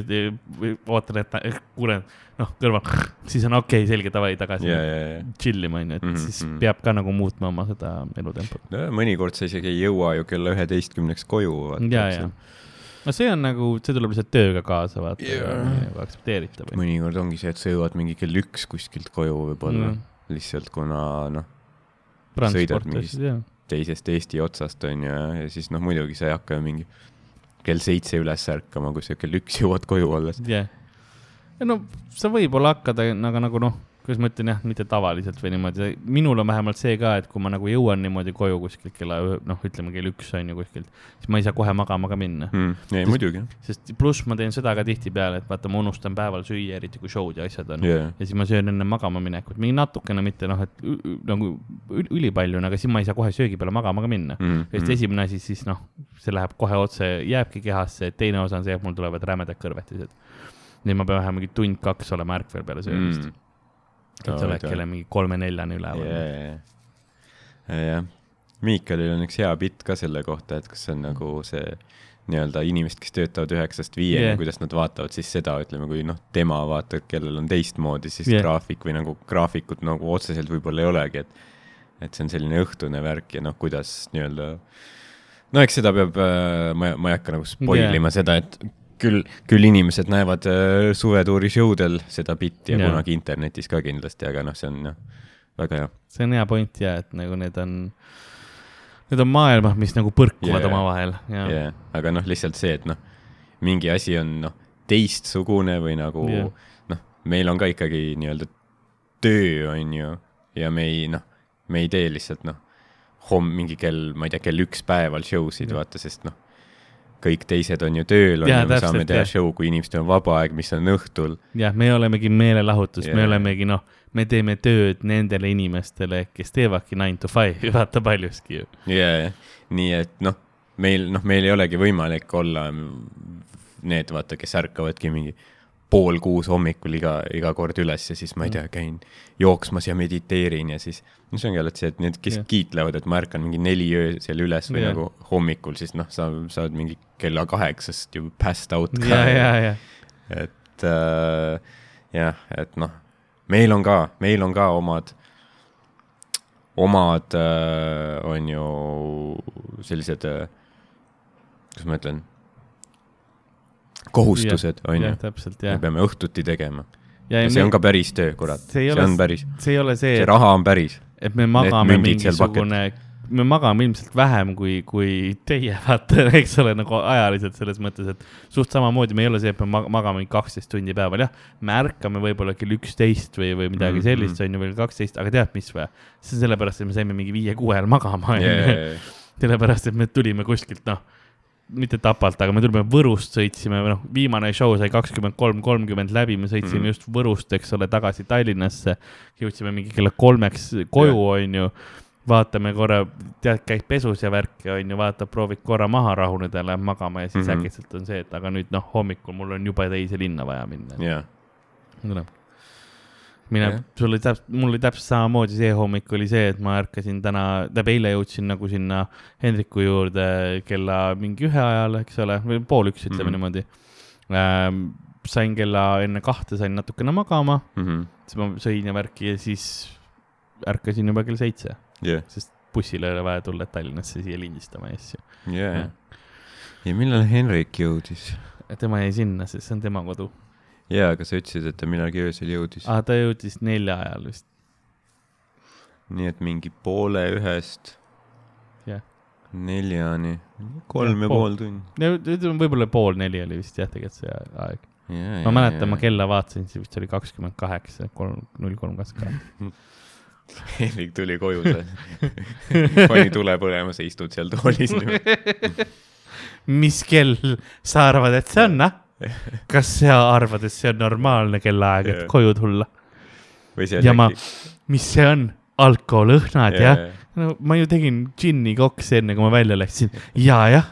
ootan, et kuulen, noh, kõrval, siis on okei okay,, selge, davai, tagasi yeah, yeah, yeah. chill ima, onju, et mm -hmm. siis mhm. peab ka nagu muutma oma seda elutempot no,. mõnikord sa isegi ei jõua ju kella üheteistkümneks koju. ja, ja no see on nagu, see tuleb lihtsalt tööga kaasa, vaata yeah., nagu aktsepteeritav. mõnikord ongi see, et sa jõuad mingi kell üks kuskilt koju võib-olla mm., lihtsalt kuna noh, sõidad mingist teisest Eesti otsast, on ju, ja siis noh, muidugi sa ei hakka ju mingi kell seitse üles ärkama, kui sa kell üks jõuad koju alles. jah yeah., no sa võib-olla hakkad, aga nagu noh kuidas ma ütlen jah, mitte tavaliselt või niimoodi, minul on vähemalt see ka, et kui ma nagu jõuan niimoodi koju kuskilt kella noh, ütleme kell üks on ju kuskilt, siis ma ei saa kohe magama ka minna mm,. ei, muidugi. sest pluss ma teen seda ka tihtipeale, et vaata, ma unustan päeval süüa, eriti kui show'd ja asjad on yeah.. ja siis ma söön enne magama minekut, mingi natukene, mitte noh, et nagu ülipalju, aga siis ma ei saa kohe söögi peale magama ka minna mm,. sest mm. esimene asi siis noh, see läheb kohe otse, jääbki kehasse, teine osa on see, et mul tulevad rämedad kõrvetised nii ma pean vähemalt mingi tund-kaks olema ärkvel peale söömist mm et sa oled kella mingi kolme-neljani üleval yeah.. jah, Miikalil on üks hea bitt ka selle kohta, et kas see on nagu see nii-öelda inimesed, kes töötavad üheksast viieni yeah., kuidas nad vaatavad siis seda, ütleme, kui noh, tema vaatab, kellel on teistmoodi siis yeah. graafik või nagu graafikut nagu otseselt võib-olla ei olegi, et et see on selline õhtune värk ja noh, kuidas nii-öelda no eks seda peab äh,, ma, ma ei hakka nagu spoil ima yeah. seda, et küll, küll inimesed näevad äh, suvetuuri show del seda bitti ja, ja kunagi internetis ka kindlasti, aga noh, see on jah, väga hea. see on hea point ja, et nagu need on, need on maailmad, mis nagu põrkuvad yeah. omavahel. Yeah. aga noh, lihtsalt see, et noh, mingi asi on noh, teistsugune või nagu yeah. noh, meil on ka ikkagi nii-öelda töö, on ju, ja me ei noh, me ei tee lihtsalt noh, homm mingi kell, ma ei tea, kell üks päeval show sid yeah., vaata, sest noh kõik teised on ju tööl, on ju, me saame teha show, kui inimestel on vaba aeg, mis on õhtul. jah, me olemegi meelelahutus me olemegi noh, me teeme tööd nendele inimestele, kes teevadki nine to five, vaata paljuski ju. ja, ja, nii et noh, meil, noh, meil ei olegi võimalik olla need, vaata, kes ärkavadki mingi pool kuus hommikul iga, iga kord üles ja siis ma ei tea, käin jooksmas ja mediteerin ja siis, no see ongi jälle see, et need, kes yeah. kiitlevad, et ma ärkan mingi neli öösel üles või yeah. nagu hommikul, siis noh, sa, sa oled mingi kella kaheksast ju passed out ka. ja, ja, ja. et äh, jah, et noh, meil on ka, meil on ka omad, omad äh, on ju sellised äh,, kuidas ma ütlen kohustused, on ju. me peame õhtuti tegema. ja, see me... on ka päris töö, kurat. see ole, on päris. see ei ole see. see raha on päris. et me magame mingisugune, me magame ilmselt vähem kui, kui teie, vaata, eks ole, nagu ajaliselt selles mõttes, et suht samamoodi me ei ole see, et me magame kaksteist tundi päeval, jah. me ärkame võib-olla kell üksteist või, või midagi mm -hmm. sellist, on ju, või kaksteist, aga tead, mis või? see on sellepärast, et me saime mingi viie-kuue ajal magama, on ju. sellepärast, et me tulime kuskilt, noh mitte Tapalt, aga me tulime Võrust, sõitsime, noh, viimane show sai kakskümmend kolm, kolmkümmend läbi, me sõitsime mm. just Võrust, eks ole, tagasi Tallinnasse. jõudsime mingi kella kolmeks koju, onju. vaatame korra, tead, käib pesus ja värki, onju, vaatab, proovib korra maha rahuneda, läheb magama ja siis mm -hmm. äkitselt on see, et aga nüüd noh, hommikul mul on jube teise linna vaja minna. jah yeah mine yeah., sul oli täpselt, mul oli täpselt samamoodi see hommik oli see, et ma ärkasin täna, tähendab eile jõudsin nagu sinna Hendriku juurde kella mingi ühe ajal, eks ole, või pool üks, ütleme mm -hmm. niimoodi ähm,. sain kella enne kahte, sain natukene magama mm, -hmm. siis ma sõin ja värki ja siis ärkasin juba kell seitse yeah.. sest bussil ei ole vaja tulla Tallinnasse siia lindistama ja asju yeah.. ja, ja millal Henrik jõudis? tema jäi sinna, sest see on tema kodu jaa, aga sa ütlesid, et ta millalgi öösel jõudis. aa, ta jõudis nelja ajal vist. nii et mingi poole ühest yeah. neljani, kolm ja, ja pool tundi. ütleme võib-olla pool neli oli vist jah, tegelikult see aeg. ma mäletan, ma kella vaatasin, siis vist oli kakskümmend kaheksa, kolm, null kolm kakskümmend. Hendrik tuli koju, pani tule põlema, sa istud seal toolis mis kell sa arvad, et see on, ah? Kas sa arvad, et see on normaalne kellaaeg, et koju tulla? ja ma, mis see on, alkoholõhnad jah ja.? no ma ju tegin džinni koksi enne, kui ma välja läksin ja, jah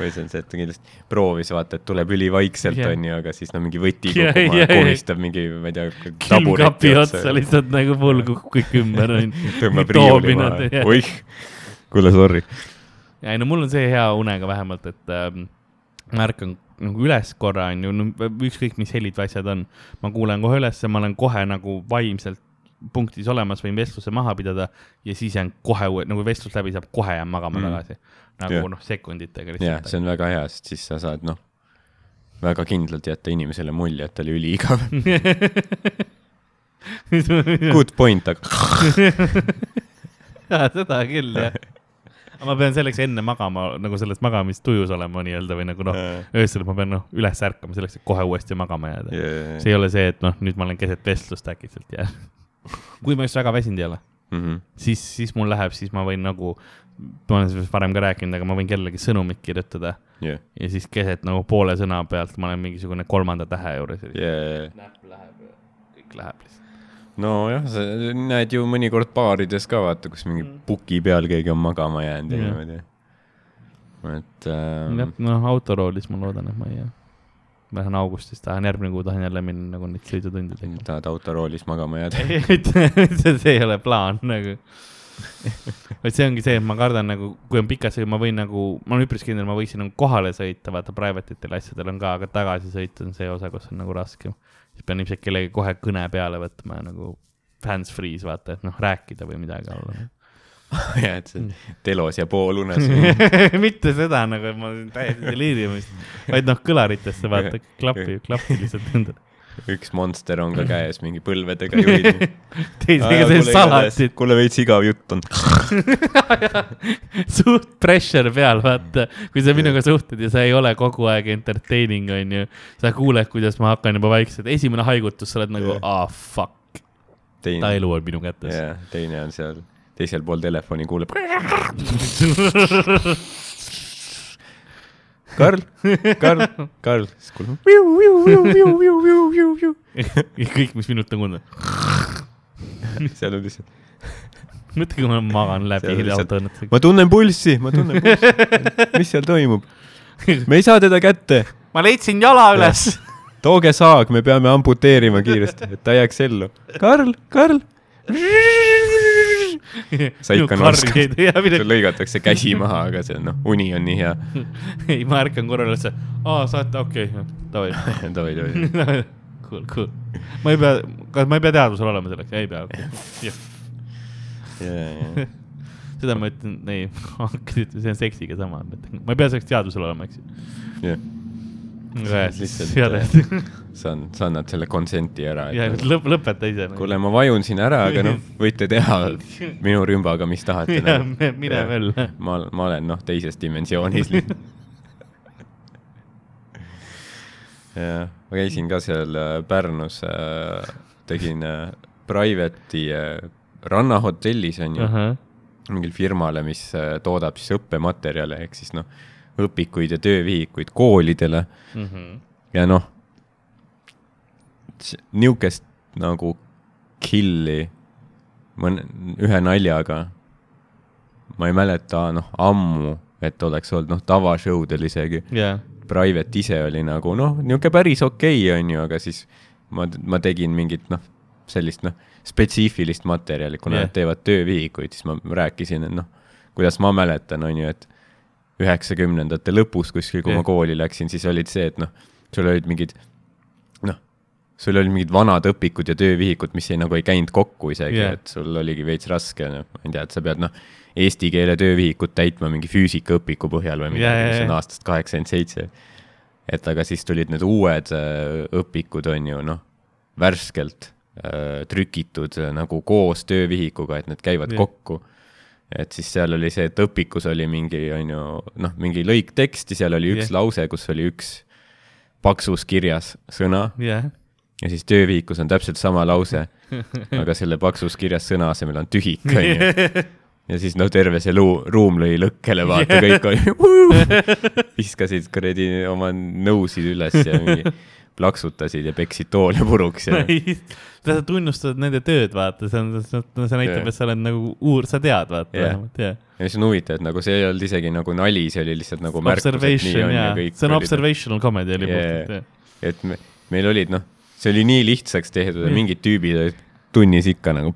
või see on see, et ta kindlasti proovis vaata, et tuleb ülivaikselt yeah., onju, aga siis no mingi võti yeah, kokku yeah, kohistab mingi, ma ei tea. külmkapi otsa lihtsalt nagu full kõik ümber onju. tõmbab riiuli maha, oih, kuule sorry ei no mul on see hea unega vähemalt, et äh, ma ärkan nagu üles korra, on ju, no ükskõik, mis helid või asjad on. ma kuulen kohe üles, ma olen kohe nagu vaimselt punktis olemas, võin vestluse maha pidada ja siis jään kohe, nagu vestlus läbi saab, kohe jään magama mm. tagasi. nagu noh, sekunditega lihtsalt. jah, see on väga hea, sest siis sa saad noh, väga kindlalt jätta inimesele mulje, et ta oli üliigav Good point, aga seda küll jah ma pean selleks enne magama, nagu selles magamistujus olema nii-öelda või nagu noh, öösel ma pean noh, üles ärkama selleks, et kohe uuesti magama jääda. Yeah.. see ei ole see, et noh, nüüd ma olen keset vestlust äkitselt ja kui ma just väga väsinud ei ole mm, -hmm. siis, siis mul läheb, siis ma võin nagu, ma olen sellest varem ka rääkinud, aga ma võin kellelegi sõnumit kirjutada. Yeah.. ja siis keset nagu poole sõna pealt ma olen mingisugune kolmanda tähe juures. Yeah.. näpp läheb ja kõik läheb lihtsalt nojah, sa näed ju mõnikord baarides ka vaata, kus mingi mm. puki peal keegi on magama jäänud ja niimoodi. et ähm.... jah, noh, autoroolis ma loodan, et ma ei jää. ma lähen augustis, tahan järgmine kuu tahan jälle minna nagu neid sõidutunde tegema. tahad autoroolis magama jääda see ei ole plaan nagu vaid see ongi see, et ma kardan nagu, kui on pikas sõit, ma võin nagu, ma olen üpris kindel, ma võiksin nagu kohale sõita, vaata private itel asjadel on ka, aga tagasisõit on see osa, kus on nagu raskem siis pean ilmselt kellegi kohe kõne peale võtma ja nagu hands-free's vaata, et noh, rääkida või midagi olla. Jah, et see telos ja poolunes mitte seda nagu, et ma täiesti deliiriumis, vaid noh, kõlaritesse vaata, klapi, klapi lihtsalt endale üks monster on ka käes mingi põlvedega juhid teisega see salatit. kuule, veits igav jutt on suht pressure peal, vaata, kui sa minuga suhtled ja sa ei ole kogu aeg entertaining, onju. sa kuuled, kuidas ma hakkan juba vaikselt, esimene haigutus, sa oled nagu, ah fuck. ta elu on minu kätes. teine on seal teisel pool telefoni, kuuleb Karl, Karl, Karl, siis kuuleme. kõik, mis minut on kuulda. seal on lihtsalt. mõtle, kui ma magan läbi autoõnnetusega. ma tunnen pulssi, ma tunnen pulssi. mis seal toimub? me ei saa teda kätte. ma leidsin jala üles. tooge saag, me peame amputeerima kiiresti, et ta jääks ellu. Karl, Karl sa ikka noskad, sul lõigatakse käsi maha, aga see noh, uni on nii hea. ei, ma ärkan korra üles, aa, saate, okei okay., davai davai, davai. Cool, cool. ma ei pea, kas ma ei pea teadvusel olema selleks? ei pea, okei seda ma ütlen, ei, see on seksiga sama, ma ei pea selleks teadvusel olema, eks ju. jah lihtsalt äh, sa, sa annad selle consent'i ära. ja lõp-, lõpeta ise. kuule, ma vajun siin ära, aga noh, võite teha minu rümbaga, mis tahate. mine veel. ma, ma olen noh, teises dimensioonis jah, ma käisin ka seal äh, Pärnus, äh, tegin private'i rannahotellis onju uh, -huh. mingile firmale, mis toodab siis õppematerjale ehk siis noh õpikuid ja töövihikuid koolidele mm. -hmm. ja noh, nihukest nagu kill'i mõne, ühe naljaga ma ei mäleta, noh, ammu, et oleks olnud, noh, tavashowdel isegi yeah.. Private ise oli nagu, noh, niisugune päris okei okay,, on ju, aga siis ma, ma tegin mingit, noh, sellist, noh, spetsiifilist materjali, kuna yeah. nad teevad töövihikuid, siis ma rääkisin, et noh, kuidas ma mäletan, on ju, et üheksakümnendate lõpus kuskil, kui yeah. ma kooli läksin, siis olid see, et noh, sul olid mingid sul olid mingid vanad õpikud ja töövihikud, mis ei, nagu ei käinud kokku isegi yeah., et sul oligi veits raske, noh, ma ei tea, et sa pead noh, eesti keele töövihikut täitma mingi füüsikaõpiku põhjal või midagi yeah,, mis on aastast kaheksakümmend seitse. et aga siis tulid need uued äh, õpikud, on ju, noh, värskelt äh, trükitud äh, nagu koos töövihikuga, et need käivad yeah. kokku et siis seal oli see, et õpikus oli mingi, on ju, noh, mingi lõik teksti, seal oli üks yeah. lause, kus oli üks paksus kirjas sõna yeah. Ja siis töövihikus on täpselt sama lause, aga selle paksus kirjas sõna asemel on tühik, on ju. ja siis noh, terve see luu, ruum lõi lõkkele, vaata yeah., kõik oli, viskasid kuradi oma nõusid üles ja mingi plaksutasid ja peksid toole puruks ja sa tunnustad nende tööd, vaata, see on, see näitab yeah., et sa oled nagu uur-, sa tead, vaata yeah. jah. ja mis on huvitav, et nagu see ei olnud isegi nagu nali, see oli lihtsalt nagu märkus, et nii on ja kõik. see on observational comedy oli puhtalt, jah. et me, meil olid, noh, see oli nii lihtsaks tehtud ja mingid tüübid olid tunnis ikka nagu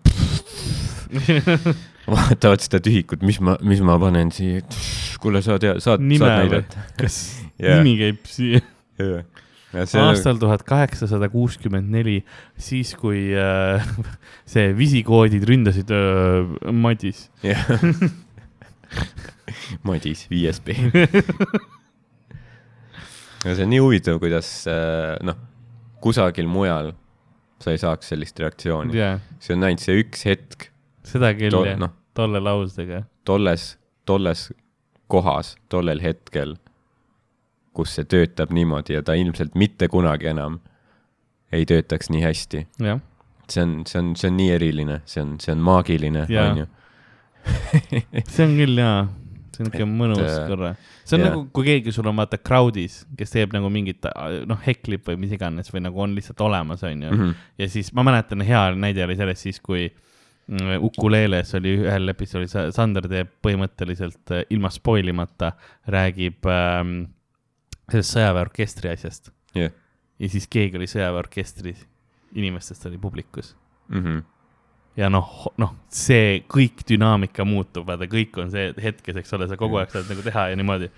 vaatavad seda tühikut, mis ma, mis ma panen siia, kuule, sa tead, saad, saad näidata?? kas Jaa. nimi käib siia? on, aastal tuhat kaheksasada kuuskümmend neli, siis kui äh, see visikoodid ründasid äh, Madis. jah. Madis, 5SB. ja see on nii huvitav, kuidas äh, noh, kusagil mujal sa ei saaks sellist reaktsiooni. jaa, see on ainult see üks hetk seda küll to,, jah, noh, tolle lausega. tolles, tolles kohas, tollel hetkel, kus see töötab niimoodi ja ta ilmselt mitte kunagi enam ei töötaks nii hästi. jah, see on, see on, see on nii eriline, see on, see on maagiline, onju. see on küll jaa, see on Et, mõnus äh, korra. see on jah. nagu, kui keegi sul on vaata crowd'is, kes teeb nagu mingit noh, heklib või mis iganes või nagu on lihtsalt olemas, onju. Mhm. ja siis ma mäletan, hea näide oli sellest siis, kui mm, Ukuleeles oli ühel episoodil, Sander teeb põhimõtteliselt äh, ilma spoil imata, räägib ähm, sellest sõjaväeorkestri asjast jah, ja siis keegi oli sõjaväeorkestris, inimestest oli publikus Mhm. Ja noh, noh, see kõik dünaamika muutub, vaata, kõik on see hetkes, eks ole, sa kogu aeg saad nagu teha ja niimoodi.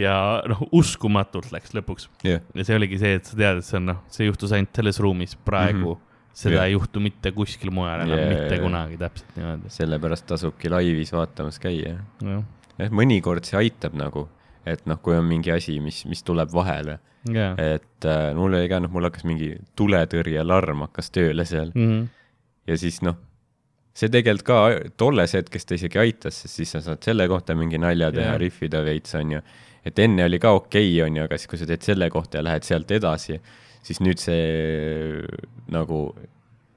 ja noh, uskumatult läks lõpuks jah, ja see oligi see, et sa tead, et see on noh, see juhtus ainult selles ruumis praegu mm. -hmm. seda yeah. ei juhtu mitte kuskil mujal enam yeah,, mitte jaa. kunagi täpselt niimoodi. sellepärast tasubki laivis vaatamas käia. jah, jah, mõnikord see aitab nagu, et noh, kui on mingi asi, mis, mis tuleb vahele, jaa. et äh, mul oli ka, noh, mul hakkas mingi tuletõrjealarm hakkas tööle seal Mhm. ja siis noh, see tegelikult ka tolles hetkes ta isegi aitas, sest siis sa saad selle kohta mingi nalja teha yeah., rihvida veits, onju. et enne oli ka okei okay,, onju, aga siis, kui sa teed selle kohta ja lähed sealt edasi, siis nüüd see nagu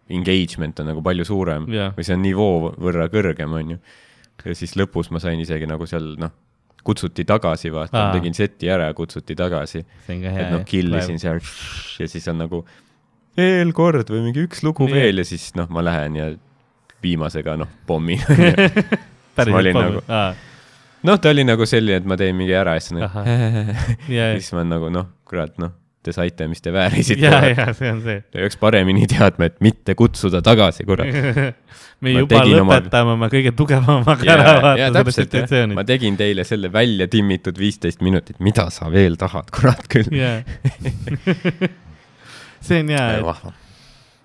engagement on nagu palju suurem Jah. või see on nivoo võrra kõrgem, onju. ja siis lõpus ma sain isegi nagu seal noh, kutsuti tagasi, vaata Aa., tegin seti ära ja kutsuti tagasi. on et noh, kill isin seal ja siis on nagu veel kord või mingi üks lugu Nii. veel ja siis noh, ma lähen ja viimasega noh, olin nagu- noh, ta oli nagu selline, et ma teen mingi ära ja siis nagu siis ma nagu noh, kurat noh, te saite, mis te väärisite. ja, ja see on see. Te peaks paremini teadma, et mitte kutsuda tagasi, kurat. me Ma juba tegin oma- lõpetame oma kõige täpselt, situatsiooni ma. tegin teile selle välja timmitud viisteist minutit, mida sa veel tahad, kurat küll. jaa. see on hea, et.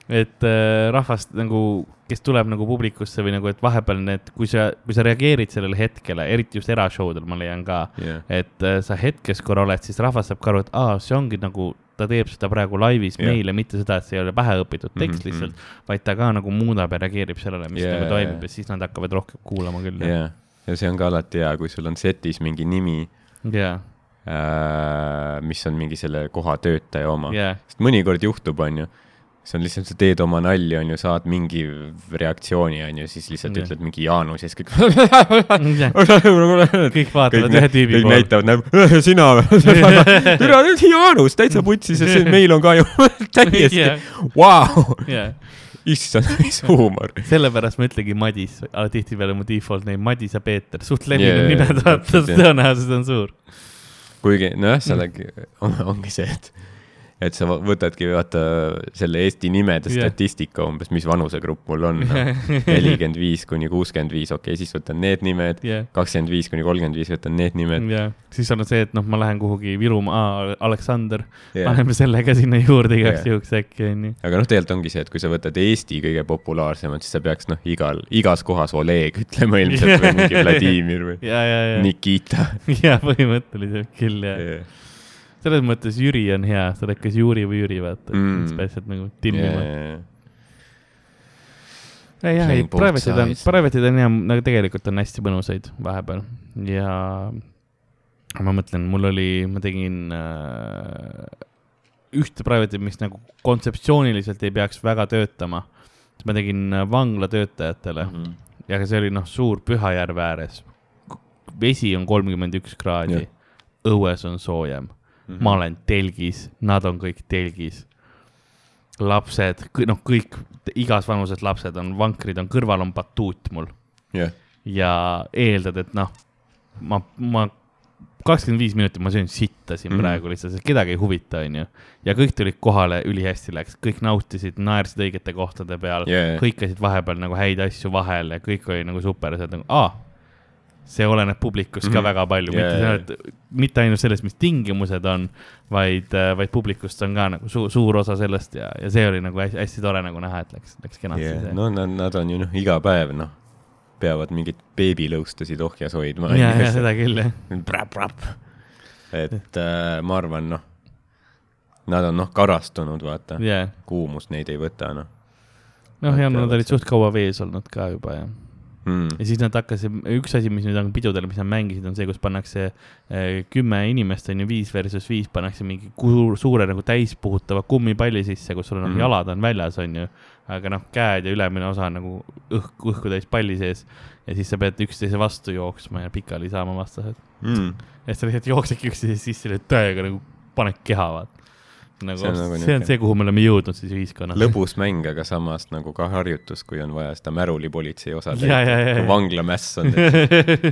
Et äh, rahvast nagu, kes tuleb nagu publikusse või nagu, et vahepeal need, kui sa, kui sa reageerid sellele hetkele, eriti just erashowdel, ma leian ka, jah, et äh, sa hetkes korra oled, siis rahvas saab ka aru, et aa, see ongi nagu, ta teeb seda praegu laivis Jah. meile, mitte seda, et see ei ole pähe õpitud tekst Mhm, lihtsalt, vaid ta ka nagu muudab ja reageerib sellele, mis Jaa, nagu toimub jaa. ja siis nad hakkavad rohkem kuulama küll. jah. ja see on ka alati hea, kui sul on setis mingi nimi jaa, äh,, mis on mingi selle koha töötaja oma. jaa, sest mõnikord juhtub, onju, see on lihtsalt, sa teed oma nalja, onju, saad mingi reaktsiooni, onju, siis lihtsalt Jah. ütled mingi Jaanus ja siis kõik. kõik vaatavad ühe tüübi kõik poole. näitavad, näeb, sina või? türa, Jaanus, täitsa putsis ja see meil on ka ju täiesti vau, issand, mis huumor. sellepärast ma ütlengi Madis, tihtipeale mu default name Madis ja Peeter, suht levinud Jaa, nimed, vaata tõenäosus on suur. kuigi nojah, sellega on, ongi see, et, et sa võtadki vaata selle Eesti nimede Jah. statistika umbes, mis vanusegrupp mul on no.. nelikümmend viis kuni kuuskümmend viis, okei okay,, siis võtan need nimed, kakskümmend viis kuni kolmkümmend viis võtan need nimed. ja siis on see, et noh, ma lähen kuhugi Virumaa, Aleksander, Yeah. paneme selle ka sinna juurde igaks Jah. juhuks äkki onju. aga noh, tegelikult ongi see, et kui sa võtad Eesti kõige populaarsemad, siis sa peaks noh, igal, igas kohas Oleg ütlema ilmselt või mingi Vladimir või ja, ja, ja, Nikita. ja põhimõtteliselt küll jah. Selles mõttes Jüri on hea, sa oled kas Juri või Jüri, vaata Mm. sa pead sealt nagu timmima yeah.. Ei jah, ei private'id on, private'id on hea, nagu tegelikult on hästi mõnusaid vahepeal ja ma mõtlen, mul oli, ma tegin äh, ühte private'i, mis nagu kontseptsiooniliselt ei peaks väga töötama. ma tegin äh, vangla töötajatele mm. -hmm. ja see oli noh, suur Pühajärve ääres. vesi on kolmkümmend üks kraadi õues on soojem Mhm. ma olen telgis, nad on kõik telgis. lapsed, noh, kõik igas vanuses lapsed on, vankrid on, kõrval on batuut mul jah, ja eeldad, et noh, ma, ma kakskümmend viis minutit ma söön sitta siin mm. praegu lihtsalt, sest kedagi ei huvita, onju. ja kõik tulid kohale, ülihästi läks, kõik nautisid, naersid õigete kohtade peal yeah., hõikasid vahepeal nagu häid asju vahel ja kõik oli nagu super, sa oled nagu, aa see oleneb publikust ka mm -hmm. väga palju yeah., mitte, mitte ainult sellest, mis tingimused on, vaid, vaid publikust on ka nagu suur, suur osa sellest ja, ja see oli nagu hästi, hästi tore nagu näha, et läks, läks kenasti yeah.. no nad, nad on ju noh, iga päev noh, peavad mingeid beebilõustusid ohjas hoidma. ja, ja seda küll jah. et äh, ma arvan, noh, nad on noh, karastunud, vaata yeah., kuumust neid ei võta, noh. noh, ja nad olid suht kaua vees olnud ka juba ja mm.. ja siis nad hakkasid, üks asi, mis nüüd on pidudel, mis nad mängisid, on see, kus pannakse äh, kümme inimest, on ju, viis versus viis, pannakse mingi kuur, suure nagu täispuhutava kummipalli sisse, kus sul on mm. jalad on väljas, on ju. aga noh, käed ja ülemine osa on nagu õhk, õhku täis palli sees. Ja siis sa pead üksteise vastu jooksma ja pikali saama vastased. Mm.. ja siis sa lihtsalt jooksedki üksteise sisse täiega nagu paned keha, vaata nagu see on, nagu see, on see, kuhu me oleme jõudnud siis ühiskonnas. lõbus mäng, aga samas nagu ka harjutus, kui on vaja seda märulipolitsei osa teha. vanglamäss on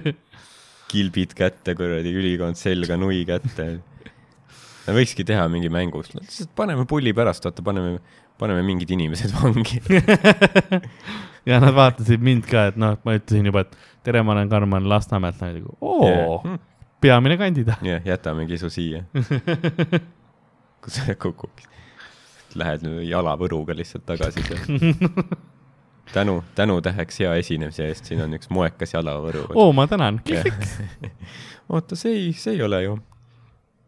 kilbid kätte, kuradi ülikond selga, nui kätte. me võikski teha mingi mängu, lihtsalt paneme pulli pärast, vaata, paneme, paneme mingid inimesed vangi ja nad vaatasid mind ka, et noh, ma ütlesin juba, et tere, ma olen Karmen Lasnamäelt, nagu oo yeah., peamine kandidaat. jah yeah,, jätamegi su siia kus sa kukuksid. Lähed nüüd jalavõruga lihtsalt tagasi tänu, tänutäheks hea esinemise eest, siin on üks moekas jalavõru. oo, ma tänan. oota, see ei, see ei ole ju,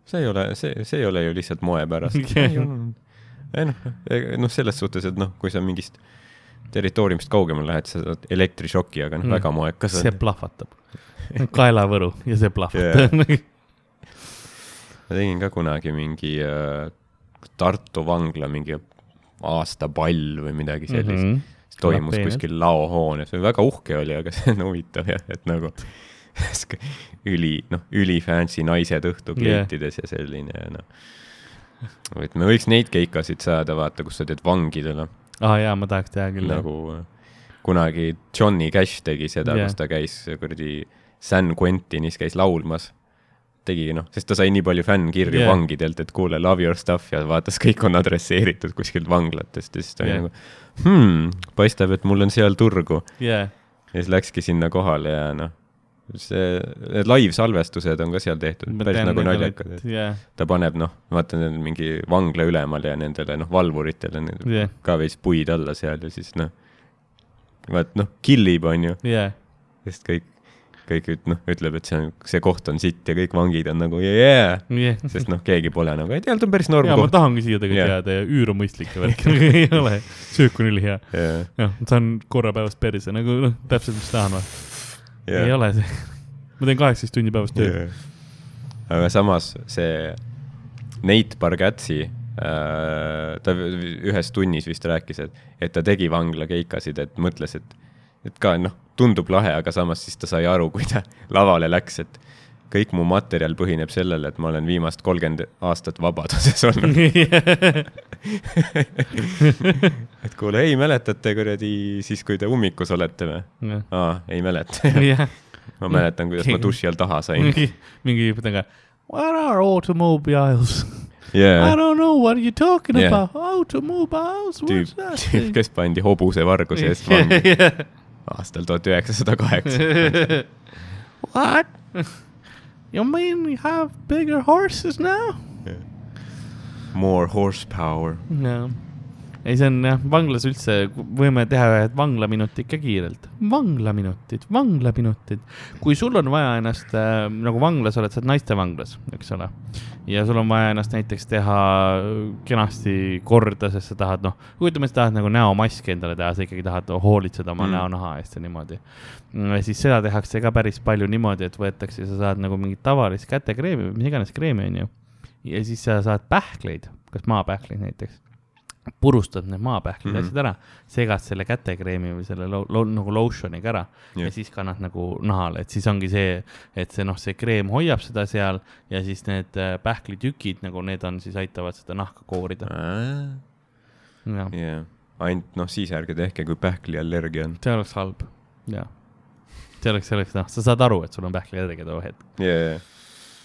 see ei ole, see, see ei ole ju lihtsalt moe pärast. ei noh, noh, selles suhtes, et noh, kui sa mingist territooriumist kaugemale lähed, sa saad elektrišoki, aga noh mm., väga moekas. see plahvatab. kaelavõru ja see plahvatab yeah ma tegin ka kunagi mingi äh, Tartu vangla mingi aastapall või midagi sellist mm. -hmm. see toimus kuskil laohoones väga uhke oli, aga see on huvitav jah, et nagu üli, noh, üli fancy naised õhtukleitides yeah. ja selline ja noh. et me võiks neid keikasid saada, vaata, kus sa teed vangidele. aa ah, jaa, ma tahaks teha küll. nagu kunagi Johnny Cash tegi seda yeah., kus ta käis kuradi San Quentinis käis laulmas tegigi noh, sest ta sai nii palju fännkirju yeah. vangidelt, et kuule, love your stuff ja vaatas, kõik on adresseeritud kuskilt vanglatest ja siis ta yeah. oli nagu hmm, paistab, et mul on seal turgu yeah.. ja siis läkski sinna kohale ja noh, see, need live-salvestused on ka seal tehtud, päris nagu naljakad, et yeah. ta paneb noh, vaata mingi vangla ülemale ja nendele noh, valvuritele yeah. ka veits puid alla seal ja siis noh, vaat noh, killib, on ju yeah.. sest kõik kõik üt-, noh, ütleb, et see on, see koht on sitt ja kõik vangid on nagu yeah, yeah. sest noh, keegi pole nagu, ei tea, ta on päris norm koht. ma tahangi siia tegelikult yeah. jääda ja üür on mõistlik ja värk ei ole, söök on ülihea yeah.. noh, saan korra päevas perse nagu noh, täpselt, mis tahan või yeah.. ei ole see, ma teen kaheksateist tundi päevas tööd. Yeah.. aga samas see Nate Bargatsi äh, ta ühes tunnis vist rääkis, et, et ta tegi vanglakeikasid, et mõtles, et, et ka noh tundub lahe, aga samas siis ta sai aru, kui ta lavale läks, et kõik mu materjal põhineb sellele, et ma olen viimast kolmkümmend aastat vabaduses olnud et kuule, ei mäletate kuradi siis, kui te ummikus olete või? aa, ei mäleta ma mäletan, kuidas ma duši all taha sain. mingi, mingi midagi. What are automobiles? Yeah. I don't know what you talking yeah. about, automobiles, what's that? tüüp, kes pandi hobuse varguse eest vangi yeah aastal tuhat üheksasada kaheksa. What? You mean we have bigger horses now yeah.? More horsepower. jah ei, see on jah, vanglas üldse, võime teha ühed vanglaminutid ka kiirelt. vanglaminutid, vanglaminutid. kui sul on vaja ennast äh, nagu vanglas oled, sa oled naistevanglas, eks ole. ja sul on vaja ennast näiteks teha kenasti korda, sest sa tahad, noh, kujutame, sa tahad nagu näomaski endale teha, sa ikkagi tahad hoolitseda oma mm. näonaha eest ja niimoodi. siis seda tehakse ka päris palju niimoodi, et võetakse, sa saad nagu mingit tavalist kätekreemi või mis iganes kreemi, onju. ja siis sa saad pähkleid, kas maapähkleid näiteks purustad need maapähklid mm -hmm. asjad ära, segad selle kätekreemi või selle lo, lo, nagu lotioniga ära yeah. ja siis kannad nagu nahale, et siis ongi see, et see noh, see kreem hoiab seda seal ja siis need äh, pähklitükid nagu need on siis aitavad seda nahka koorida äh.. yeah., ainult noh, siis ärge tehke, kui pähkliallergia on. see oleks halb, jah. see oleks, see oleks noh, sa saad aru, et sul on pähkliallergia too hetk yeah..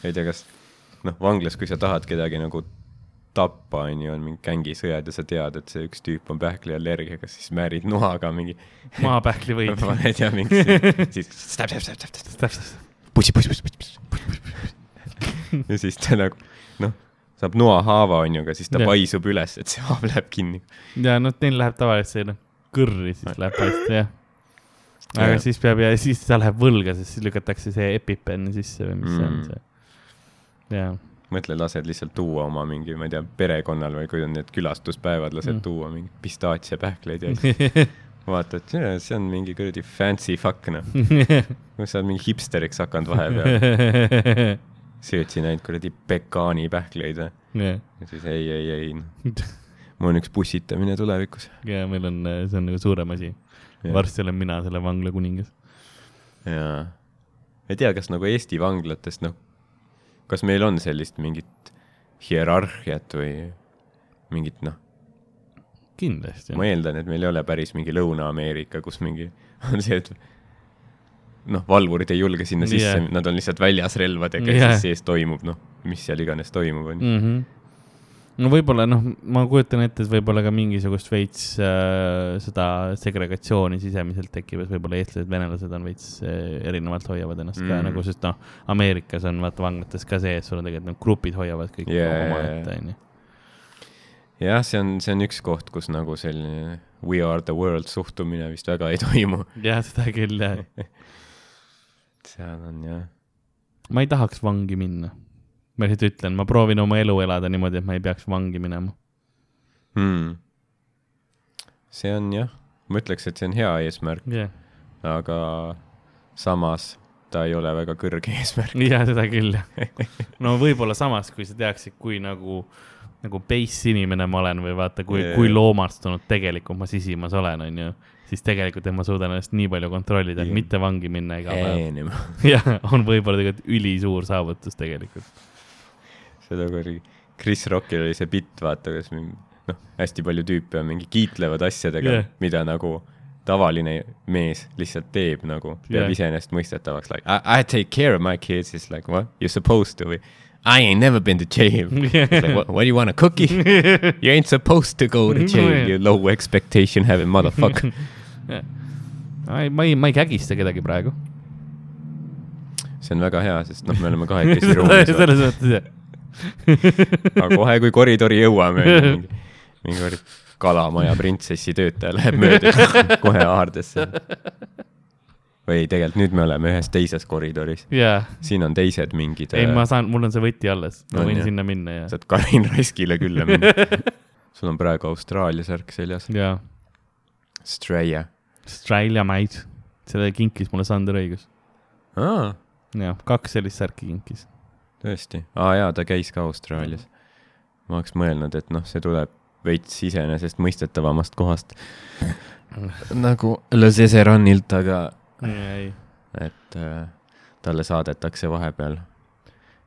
ei tea, kas noh, vanglas, kui sa tahad kedagi nagu tappa, on ju, on mingi gängisõjad ja sa tead, et see üks tüüp on pähkliallergiaga, siis määrid noaga mingi, maapähkli võid. paned ja mingi, siis stab, stab, stab, stab, stab, täpselt. pussi, pussi, pussi, pussi. ja siis ta nagu noh, saab noahaava, on ju, aga siis ta Jah. paisub üles, et see haav läheb kinni. ja noh, neil läheb tavaliselt see noh, kõrri siis läheb hästi jah. aga Jah. siis peab ja siis ta läheb võlga, sest siis lükatakse see EpiPen sisse või mis see on Mm. see. jaa, mõtle, lased lihtsalt tuua oma mingi, ma ei tea, perekonnal või kui on need külastuspäevad, lased Mm. tuua mingi pistaatsiapähkleid ja siis vaatad, see on mingi kuradi fancy fuck noh. sa oled mingi hipsteriks hakanud vahepeal, sööd siin ainult kuradi pekaanipähkleid või? jah, ja siis ei, ei, ei, mul on üks pussitamine tulevikus. ja meil on, see on nagu suurem asi. varsti olen mina selle vangla kuningas. jaa. ei tea, kas nagu Eesti vanglatest, noh, kas meil on sellist mingit hierarhiat või mingit, noh, kindlasti. ma eeldan, et meil ei ole päris mingi Lõuna-Ameerika, kus mingi on see, et noh, valvurid ei julge sinna sisse yeah., nad on lihtsalt väljas relvadega yeah. Ja siis sees toimub, noh, mis seal iganes toimub, on ju. No võib-olla noh, ma kujutan ette, et võib-olla ka mingisugust veits äh, seda segregatsiooni sisemiselt tekib, et võib-olla eestlased, venelased on veits äh, erinevalt hoiavad ennast mm. ka nagu, sest noh, Ameerikas on vaata vanglates ka see, et sul on tegelikult need grupid hoiavad kõik jaa, omaette, onju. jah, see on, see on üks koht, kus nagu selline we are the world suhtumine vist väga ei toimu. jah, seda küll jah. seal on jah, ma ei tahaks vangi minna. Ma lihtsalt ütlen, ma proovin oma elu elada niimoodi, et ma ei peaks vangi minema. hmm.. see on jah, ma ütleks, et see on hea eesmärk, jah, aga samas ta ei ole väga kõrge eesmärk. ja seda küll jah. no võib-olla samas, kui sa teaksid, kui nagu, nagu base inimene ma olen või vaata, kui yeah., kui loomastunud tegelikult ma sisimas olen, onju. siis tegelikult et ma suudan ennast nii palju kontrollida, et mitte vangi minna iga päev. jah, on võib-olla tegelikult ülisuur saavutus tegelikult. Seda kuradi, Chris Rockil oli see bitt, vaata, kus mingi noh, hästi palju tüüpe on mingi kiitlevad asjadega yeah., mida nagu tavaline mees lihtsalt teeb nagu, peab yeah. iseenesestmõistetavaks, like I, I take care of my kids, siis like what you supposed to või I ain't never been to jail. like what, what do you want a cookie? You ain't supposed to go to jail, you low expectation having motherfucker. ma ei, ma ei, ma ei kägista kedagi praegu. see on väga hea, sest noh, me oleme kahekesi ruumis. selles mõttes jah. aga kohe, kui koridori jõuame, mingi, kuradi kalamaja printsessi töötaja läheb mööda, kohe haardesse. või tegelikult nüüd me oleme ühes teises koridoris, jaa, siin on teised mingid. ei, ma saan, mul on see võti alles, ma On, võin jah? sinna minna ja, saad Karin Raskile külla minna. sul on praegu Austraalia särk seljas, ja Australia. Australia mate, selle kinkis mulle Sander Õigus. aa, jah, kaks sellist särki kinkis. tõesti, aa jaa, ta käis ka Austraalias. ma oleks mõelnud, et noh, see tuleb veits iseenesestmõistetavamast kohast. nagu Le Cesaranilt, aga ei, et äh, talle saadetakse vahepeal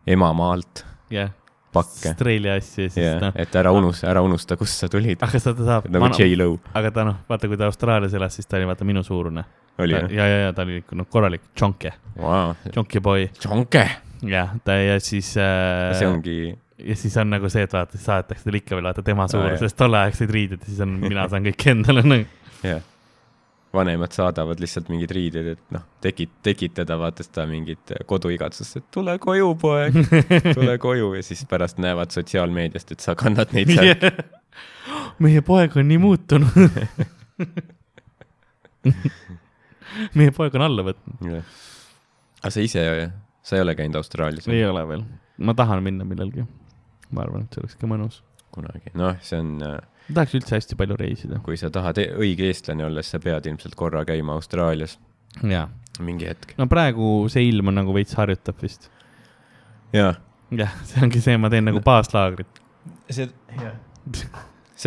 emamaalt jah, pakke. Austraalia asju ja siis jah, noh, et ära unusta, ära unusta, kust sa tulid. aga seda ta saab, nagu J-Lo aga ta noh, vaata, kui ta Austraalias elas, siis ta oli vaata minu suurune. ja, ja, ja ta oli noh, korralik tšonke, Vau, tšonki boy, tšonke. jah, ta ja siis äh, see ongi, ja siis on nagu see, et vaata, saadetakse talle ikka veel vaata tema suuruses tolleaegseid riideid ja siis on, mina saan kõik endale nagu. jah. vanemad saadavad lihtsalt mingid riided, et noh, tekit-, tekitada vaata seda mingit koduigatsust, et tule koju, poeg, tule koju ja siis pärast näevad sotsiaalmeediast, et sa kannad neid seal. meie poeg on nii muutunud. meie poeg on alla võtnud. aga sa ise, sa ei ole käinud Austraalias ei ole veel, ma tahan minna millalgi. ma arvan, et see oleks ka mõnus. kunagi? noh, see on, ma tahaks üldse hästi palju reisida. kui sa tahad e- õige eestlane olla, siis sa pead ilmselt korra käima Austraalias mingi hetk. no praegu see ilm on nagu veits harjutab vist. jaa, jah, see ongi see, ma teen nagu baaslaagrit. see,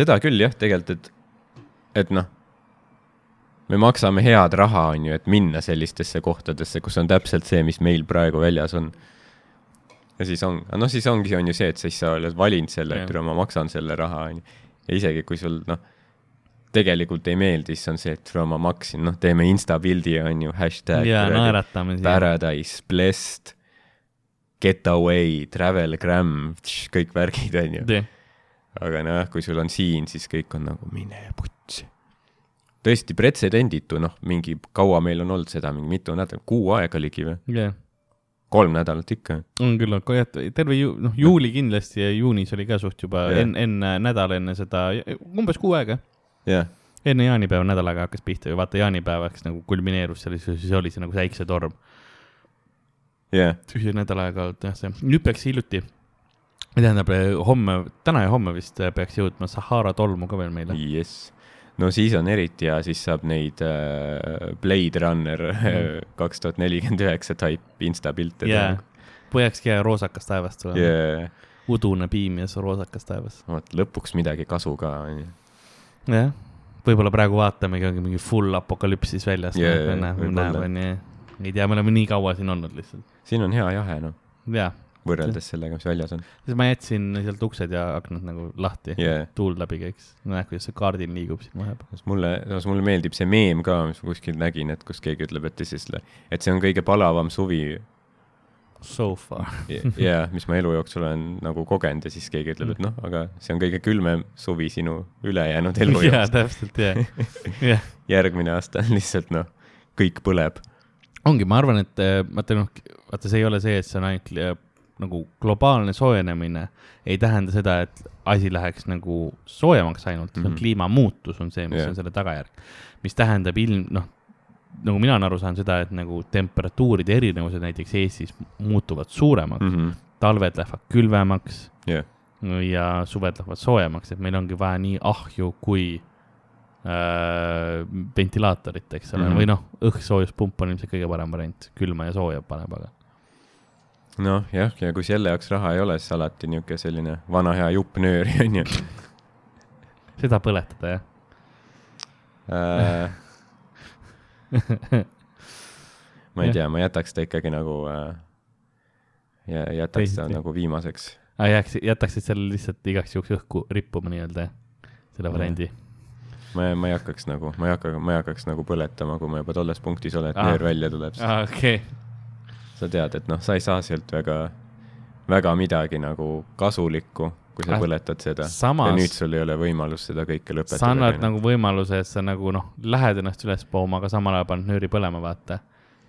seda küll jah, tegelikult, et, et noh, me maksame head raha, on ju, et minna sellistesse kohtadesse, kus on täpselt see, mis meil praegu väljas on. ja siis on, noh, siis ongi, on ju see, et siis sa oled valinud selle, et ma maksan selle raha, on ju. ja isegi kui sul noh, tegelikult ei meeldi, siis on see, et ma maksin, noh, teeme insta pildi, on ju, hashtag. ja naeratame siia. Paradise blessed. getaway, travelgram, kõik värgid onju. aga noh, kui sul on siin, siis kõik on nagu mine putsi. Tõesti pretsedenditu, noh, mingi kaua meil on olnud seda, mingi mitu nädalat, kuu aega ligi või? jah, kolm nädalat ikka. on küll, aga jah, terve ju, noh, juuli kindlasti ja juunis oli ka suht juba Jah. enne, enne, nädal enne seda, umbes kuu aega. jah, enne jaanipäeva nädal aega hakkas pihta ja vaata jaanipäevaks nagu kulmineerus seal, siis oli see nagu säiksetorm. jah, tühi nädal aega olnud jah, see, nüüd peaks hiljuti, tähendab homme, täna ja homme vist peaks jõudma Sahara tolmu ka veel meile. jess. No siis on eriti hea, siis saab neid äh, Blade Runner kaks tuhat nelikümmend üheksa type instapilte jaa, peakski hea roosakas taevas tulema yeah., yeah.. udune piim ja see roosakas taevas. vot lõpuks midagi kasu ka onju. jah, võib-olla praegu vaatamegi, ongi mingi full apokalüpsis väljas yeah,, võib-olla. näeme, onju. ei tea, me oleme nii kaua siin olnud lihtsalt. siin on hea jahe noh, jaa, võrreldes sellega, mis väljas on siis ma jätsin sealt uksed ja aknad nagu lahti yeah., tuul läbi käiks. näed, kuidas see kaardil liigub siin vahepeal. mulle, mulle meeldib see meem ka, mis ma kuskil nägin, et kus keegi ütleb, et siis, et see on kõige palavam suvi So far. ja mis ma elu jooksul olen nagu kogenud ja siis keegi ütleb, et noh, aga see on kõige külmem suvi sinu ülejäänud elu jaa, jooksul. täpselt, jah, jah. järgmine aasta on lihtsalt noh, kõik põleb. ongi, ma arvan, et eh, vaata noh, vaata, see ei ole see, et see on ainult eh, nagu globaalne soojenemine, ei tähenda seda, et asi läheks nagu soojemaks ainult mm, -hmm. Mhm. kliimamuutus on see, mis yeah. on selle tagajärg. mis tähendab ilm, noh, nagu mina olen aru saanud seda, et nagu temperatuuride erinevused näiteks Eestis muutuvad suuremaks mm, -hmm. talved lähevad külvemaks jah, ja suved lähevad soojemaks, et meil ongi vaja nii ahju kui äh, ventilaatorit, eks ole mm. -hmm. või noh, õhksoojuspump on ilmselt kõige parem variant, külma ja sooja paneb, aga noh jah, ja kui selle jaoks raha ei ole, siis alati niisugune selline vana hea jupp nööri on ju seda põletada jah. äh,. ma ei tea, ma jätaks ta ikkagi nagu äh, ja jätaks ta Teisiti. nagu viimaseks. aga jääks, jätaksid selle lihtsalt igaks juhuks õhku rippuma nii-öelda, selle Jah. variandi. ma, ma ei hakkaks nagu, ma ei hakka, ma ei hakkaks nagu põletama, kui ma juba tolles punktis olen, et Ah. nöör välja tuleb, aa, okei. Sa tead, et noh, sa ei saa sealt väga, väga midagi nagu kasulikku, kui sa Ah, põletad seda. ja nüüd sul ei ole võimalust seda kõike lõpetada. sa annad nagu võimaluse, et sa nagu noh, lähed ennast üles pooma, aga samal ajal paned nööri põlema, vaata.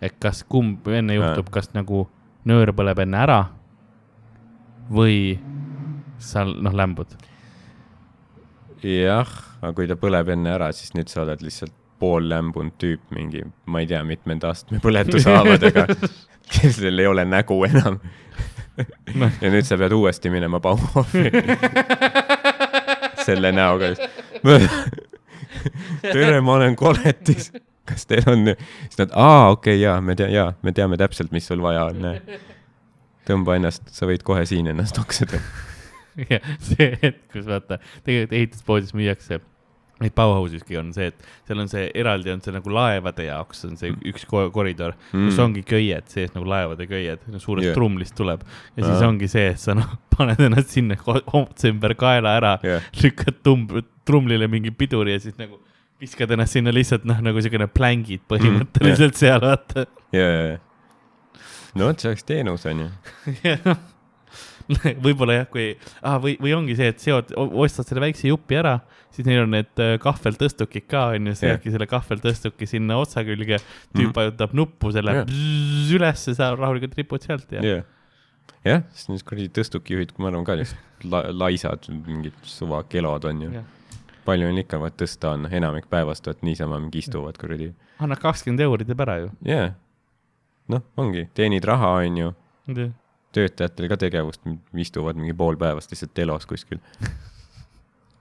et kas kumb enne juhtub, kas nagu nöör põleb enne ära või sa noh, lämbud. jah, aga kui ta põleb enne ära, siis nüüd sa oled lihtsalt poollämbunud tüüp mingi, ma ei tea, mitmenda astme põletushaavadega, kellel ei ole nägu enam. ja nüüd sa pead uuesti minema Bauhofi. selle näoga. tere, ma olen koletis. kas teil on, siis nad, aa, okei okay,, jaa, me tea-, jaa, me teame täpselt, mis sul vaja on. tõmba ennast, sa võid kohe siin ennast oksida. ja see hetk, kus vaata, tegelikult ehituspoodis müüakse, neid Bauhausiski on see, et seal on see eraldi on see nagu laevade jaoks on see üks ko- koridor mm., kus ongi köied sees nagu laevade köied, suurest Jah. yeah. trummlist tuleb. ja siis Aa. ongi see, et sa noh, paned ennast sinna homtsi ümber kaela ära jah, lükkad tumb-, trumlile mingi piduri ja siis nagu viskad ennast sinna lihtsalt noh, nagu siukene plängid põhimõtteliselt mm, seal vaata. ja, ja, ja. no vot, see oleks teenus, onju. võib-olla jah, kui ah,, või, või ongi see, et seod, ostad selle väikse jupi ära, siis neil on need äh, kahveltõstukid ka onju, seadki selle kahveltõstuki sinna otsa külge, tüüp Mhm. vajutab nuppu, see läheb Jah. ülesse, sa rahulikult ripud sealt ja jah, jah, siis need kuradi tõstukijuhid, ma arvan ka lihtsalt la, laisad, mingid suva kelod onju Jah.. palju neil ikka vaat tõsta on, enamik päevast vaat niisama mingi istuvad kuradi. annad kakskümmend euri, teeb ära ju. jaa, noh, ongi, teenid raha onju, töötajatel ka tegevust, istuvad mingi pool päevast lihtsalt telos kuskil.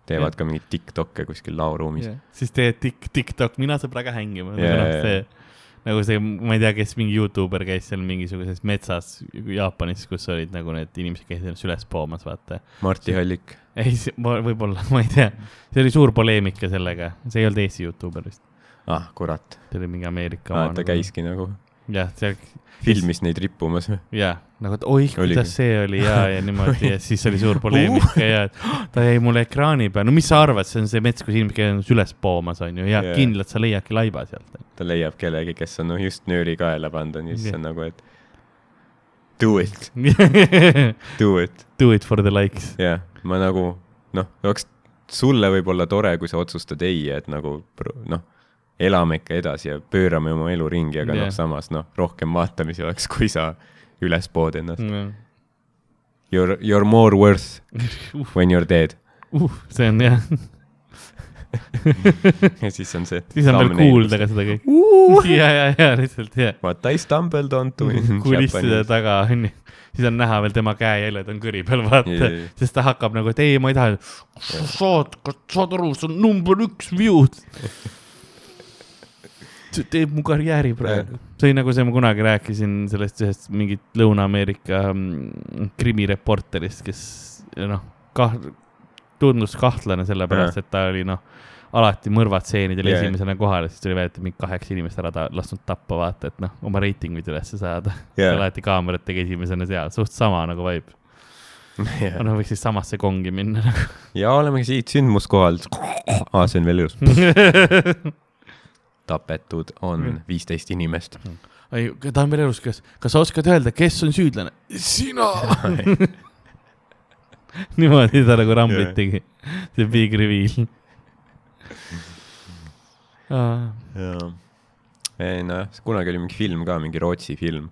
teevad ka mingeid Tiktoke kuskil laoruumis. siis teed tik-, TikTok, mina sõbraga hängima Jaa, yeah,, jaa, see nagu see, ma ei tea, kes mingi Youtuber käis seal mingisuguses metsas Jaapanis, kus olid nagu need inimesed käisid ennast üles poomas, vaata. Marti Hallik, ei, võib-olla, ma ei tea, see oli suur poleemika sellega, see ei olnud Eesti Youtuber vist, ah kurat see oli mingi Ameerika ah,, ta. käiski nagu, jah, seal, filmis neid rippumas. jah, nagu, et oih, kuidas see oli ja, ja niimoodi ja siis oli suur poleemika ja et "Oh, ta jäi mulle ekraani peale, no mis sa arvad, see on see mets, kus inimesed käivad üles poomas, on ju, ja Jaa. kindlalt sa leiadki laiba sealt. ta leiab kellegi, kes on noh just nööri kaela pannud on ja siis Jah. on nagu, et do it, do it. Do it for the likes. jah, ma nagu noh, oleks sulle võib-olla tore, kui sa otsustad ei, et nagu noh, elame ikka edasi ja pöörame oma elu ringi, aga Jah. noh, samas noh, rohkem vaatamisi oleks, kui sa üles pood ennast. uh, You are, you are more worth when you are dead. uh, see on jah, ja siis on see. siis on veel kuulda ka seda kõike. ja, ja, ja lihtsalt ja, What I stumbled onto kulisside taga onju. siis on näha veel tema käejäljed on kõri peal, vaata jaa.. sest ta hakkab nagu, et ei, ma ei taha. saad, kas saad aru, see on number üks view'd. Teeb mu karjääri praegu. see oli nagu see, ma kunagi rääkisin sellest ühest mingit Lõuna-Ameerika mm, krimireporterist, kes noh, kah-, tundus kahtlane sellepärast, et ta oli noh, alati mõrvatseenidel Jaa. esimesena kohal ja siis tuli välja, et mingi kaheksa inimest ära ta lasknud tappa, vaata, et noh, oma reitinguid ülesse saada yeah.. alati kaamerat tegi esimesena seal, suht sama nagu vibe. no võiks siis samasse kongi minna nagu. ja oleme siit sündmuskohalt. aa, see on veel ilus. tapetud on viisteist inimest. ei, ta on veel elus, kas, kas sa oskad öelda, kes on süüdlane? sina. niimoodi ta nagu ramblit tegi, see big reveal. jaa. ei nojah, kunagi oli mingi film ka, mingi Rootsi film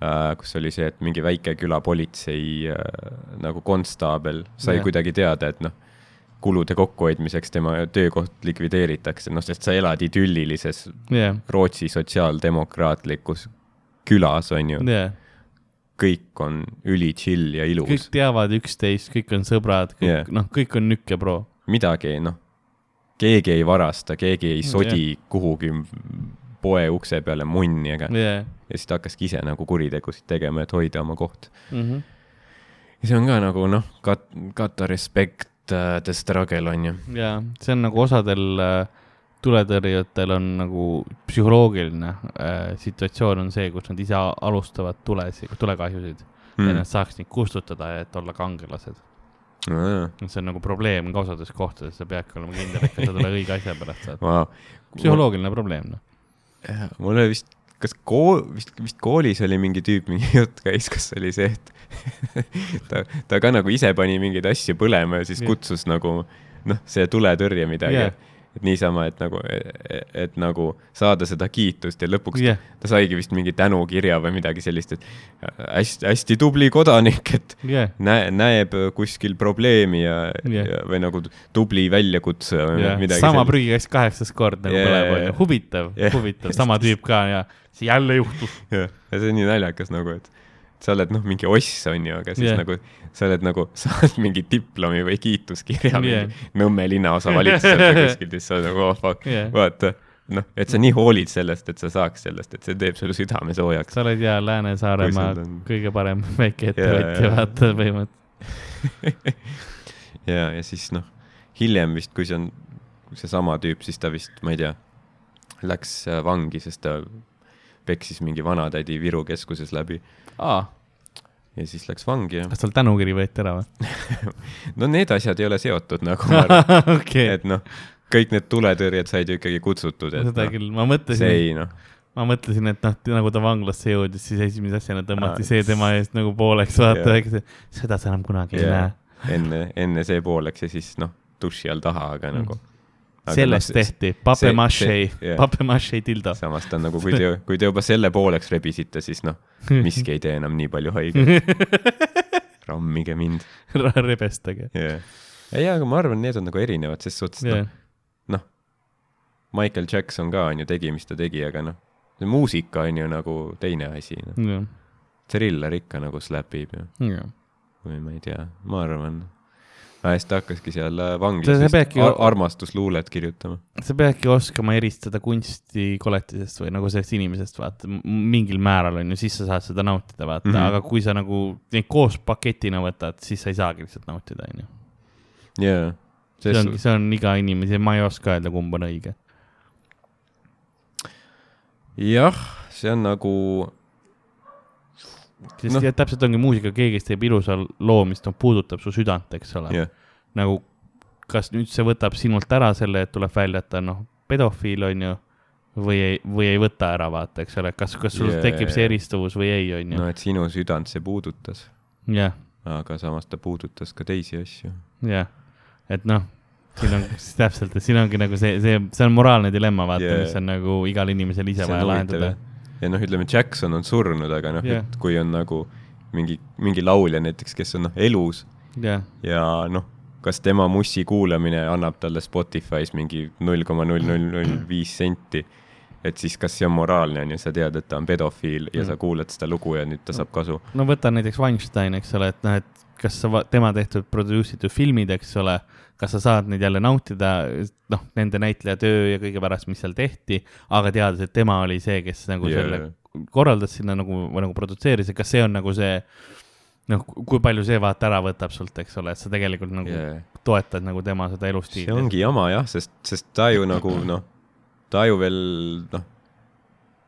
äh,, kus oli see, et mingi väike külapolitsei äh, nagu konstaabel sai yeah. kuidagi teada, et noh, kulude kokkuhoidmiseks tema töökoht likvideeritakse, noh, sest sa elad idüllilises jah, Rootsi sotsiaaldemokraatlikus külas, on ju, jah, kõik on üli chill ja kõik ilus, teavad üksteist, kõik on sõbrad, kõik Jah. noh, kõik on nükk ja pro. midagi, noh, keegi ei varasta, keegi ei sodi kuhugi poe ukse peale munni ega jah. ja siis ta hakkaski ise nagu kuritegusid tegema, et hoida oma koht. Mhm. ja see on ka nagu noh, kat-, kata respect uh, the struggle on ju. ja see on nagu osadel äh, tuletõrjujatel on nagu psühholoogiline äh, situatsioon on see, kus nad ise alustavad tulesid, tulekahjusid mm., et nad saaks neid kustutada ja et olla kangelased. see on nagu probleem ka osades kohtades, sa peadki olema kindel, et sa selle õige asja pärast saad. Wow. psühholoogiline probleem, noh. mul oli vist, kas kool, vist, vist koolis oli mingi tüüp, mingi jutt käis, kas oli see, et ta, ta ka nagu ise pani mingeid asju põlema ja siis Jah. kutsus nagu noh, see tuletõrje midagi yeah.. Et niisama, et nagu, et, et nagu saada seda kiitust ja lõpuks yeah. ta saigi vist mingi tänukirja või midagi sellist, et hästi-hästi tubli kodanik, et jah, näe, näeb kuskil probleemi ja yeah., ja, või nagu tubli väljakutsuja või jah, midagi sama prügikast kaheksas kord nagu Jaa, põleb, onju huvitav Jah. huvitav, sama tüüp ka ja see jälle juhtus. jah, ja see on nii naljakas nagu, et sa oled noh, mingi oss on ju, aga siis yeah. nagu sa oled nagu, saad mingi diplomi või kiituskirja yeah. Nõmme linnaosa valitsuselt või kuskilt, siis sa oled nagu oh fuck yeah., vaata. noh, et sa nii hoolid sellest, et sa saaks sellest, et see teeb sulle südame soojaks. sa oled ja Lääne-Saaremaa on- kõige parem väikeettevõtja, Jaa, jaa. vaata põhimõtteliselt. ja, ja siis noh, hiljem vist, kui see on seesama tüüp, siis ta vist, ma ei tea, läks äh, vangi, sest ta peksis mingi vanatädi Viru keskuses läbi aa, ja siis läks vangi ja kas tal tänukiri võeti ära või? no need asjad ei ole seotud nagu ma arvan, okei, et noh, kõik need tuletõrjed said ju ikkagi kutsutud, et seda noh, küll, ma see mõtlesin, ei noh, ma mõtlesin, et noh, nagu ta vanglasse jõudis, siis esimese asjana tõmmati see tema eest nagu pooleks, vaata seda sa enam kunagi ei näe. enne, enne see pooleks ja siis noh, duši all taha, aga Mm. nagu. Sellest tehti papemache see-, jah. papemache dildo. samas ta on nagu, kui te, kui te juba selle pooleks rebisite, siis noh, miski ei tee enam nii palju haiget. rammige mind. rebestage. jah, ei, aga ma arvan, need on nagu erinevad, ses suhtes, jah noh, noh, Michael Jackson ka on ju, tegi, mis ta tegi, aga noh, see muusika on ju nagu teine asi no.. jah, Thriller ikka nagu slapib ju, jah. või ma ei tea, ma arvan. Ja siis ta hakkaski seal äh, see vist ar armastusluulet kirjutama. sa peadki oskama eristada kunsti koletisest või nagu sellest inimesest, vaata, mingil määral on ju, siis sa saad seda nautida, vaata mm. -hmm. aga kui sa nagu neid koos paketina võtad, siis sa ei saagi lihtsalt nautida, on ju. jaa, see ongi, see on iga inimese, ma ei oska öelda, kumb on õige. jah, see on nagu, sest no. täpselt ongi muusika, keegi, teeb ilusa loo, mis noh, puudutab su südant, eks ole jah, nagu kas nüüd see võtab sinult ära selle, et tuleb välja, et ta on noh, pedofiil on ju, või ei, või ei võta ära, vaata, eks ole, kas, kas sul Jaa. tekib see eristuvus või ei, on no ju. et sinu südant see puudutas, jah, aga samas ta puudutas ka teisi asju. jah, et noh, siin on täpselt, et siin ongi nagu see, see, see on moraalne dilemma, vaata yeah., mis on nagu igal inimesel ise vaja huvitav, lahendada jah.. Ja noh, ütleme Jackson on surnud, aga noh yeah., et kui on nagu mingi, mingi laulja näiteks, kes on noh elus jah, ja noh, kas tema mussi kuulamine annab talle Spotify's mingi null koma null null null viis senti, et siis kas see on moraalne, on ju, sa tead, et ta on pedofiil ja Mm. sa kuulad seda lugu ja nüüd ta saab kasu. no võta näiteks Weinstein, eks ole, et noh, et kas sa, tema tehtud produce itud filmid, eks ole, kas sa saad neid jälle nautida, noh, nende näitleja töö ja kõige pärast, mis seal tehti, aga teades, et tema oli see, kes nagu yeah. selle korraldas sinna nagu, või nagu produtseeris ja kas see on nagu see, noh, kui palju see vaata ära võtab sult, eks ole, et sa tegelikult nagu yeah. Toetad nagu tema seda see elustiili. ongi jama jah, sest, sest ta ju nagu noh, ta ju veel noh,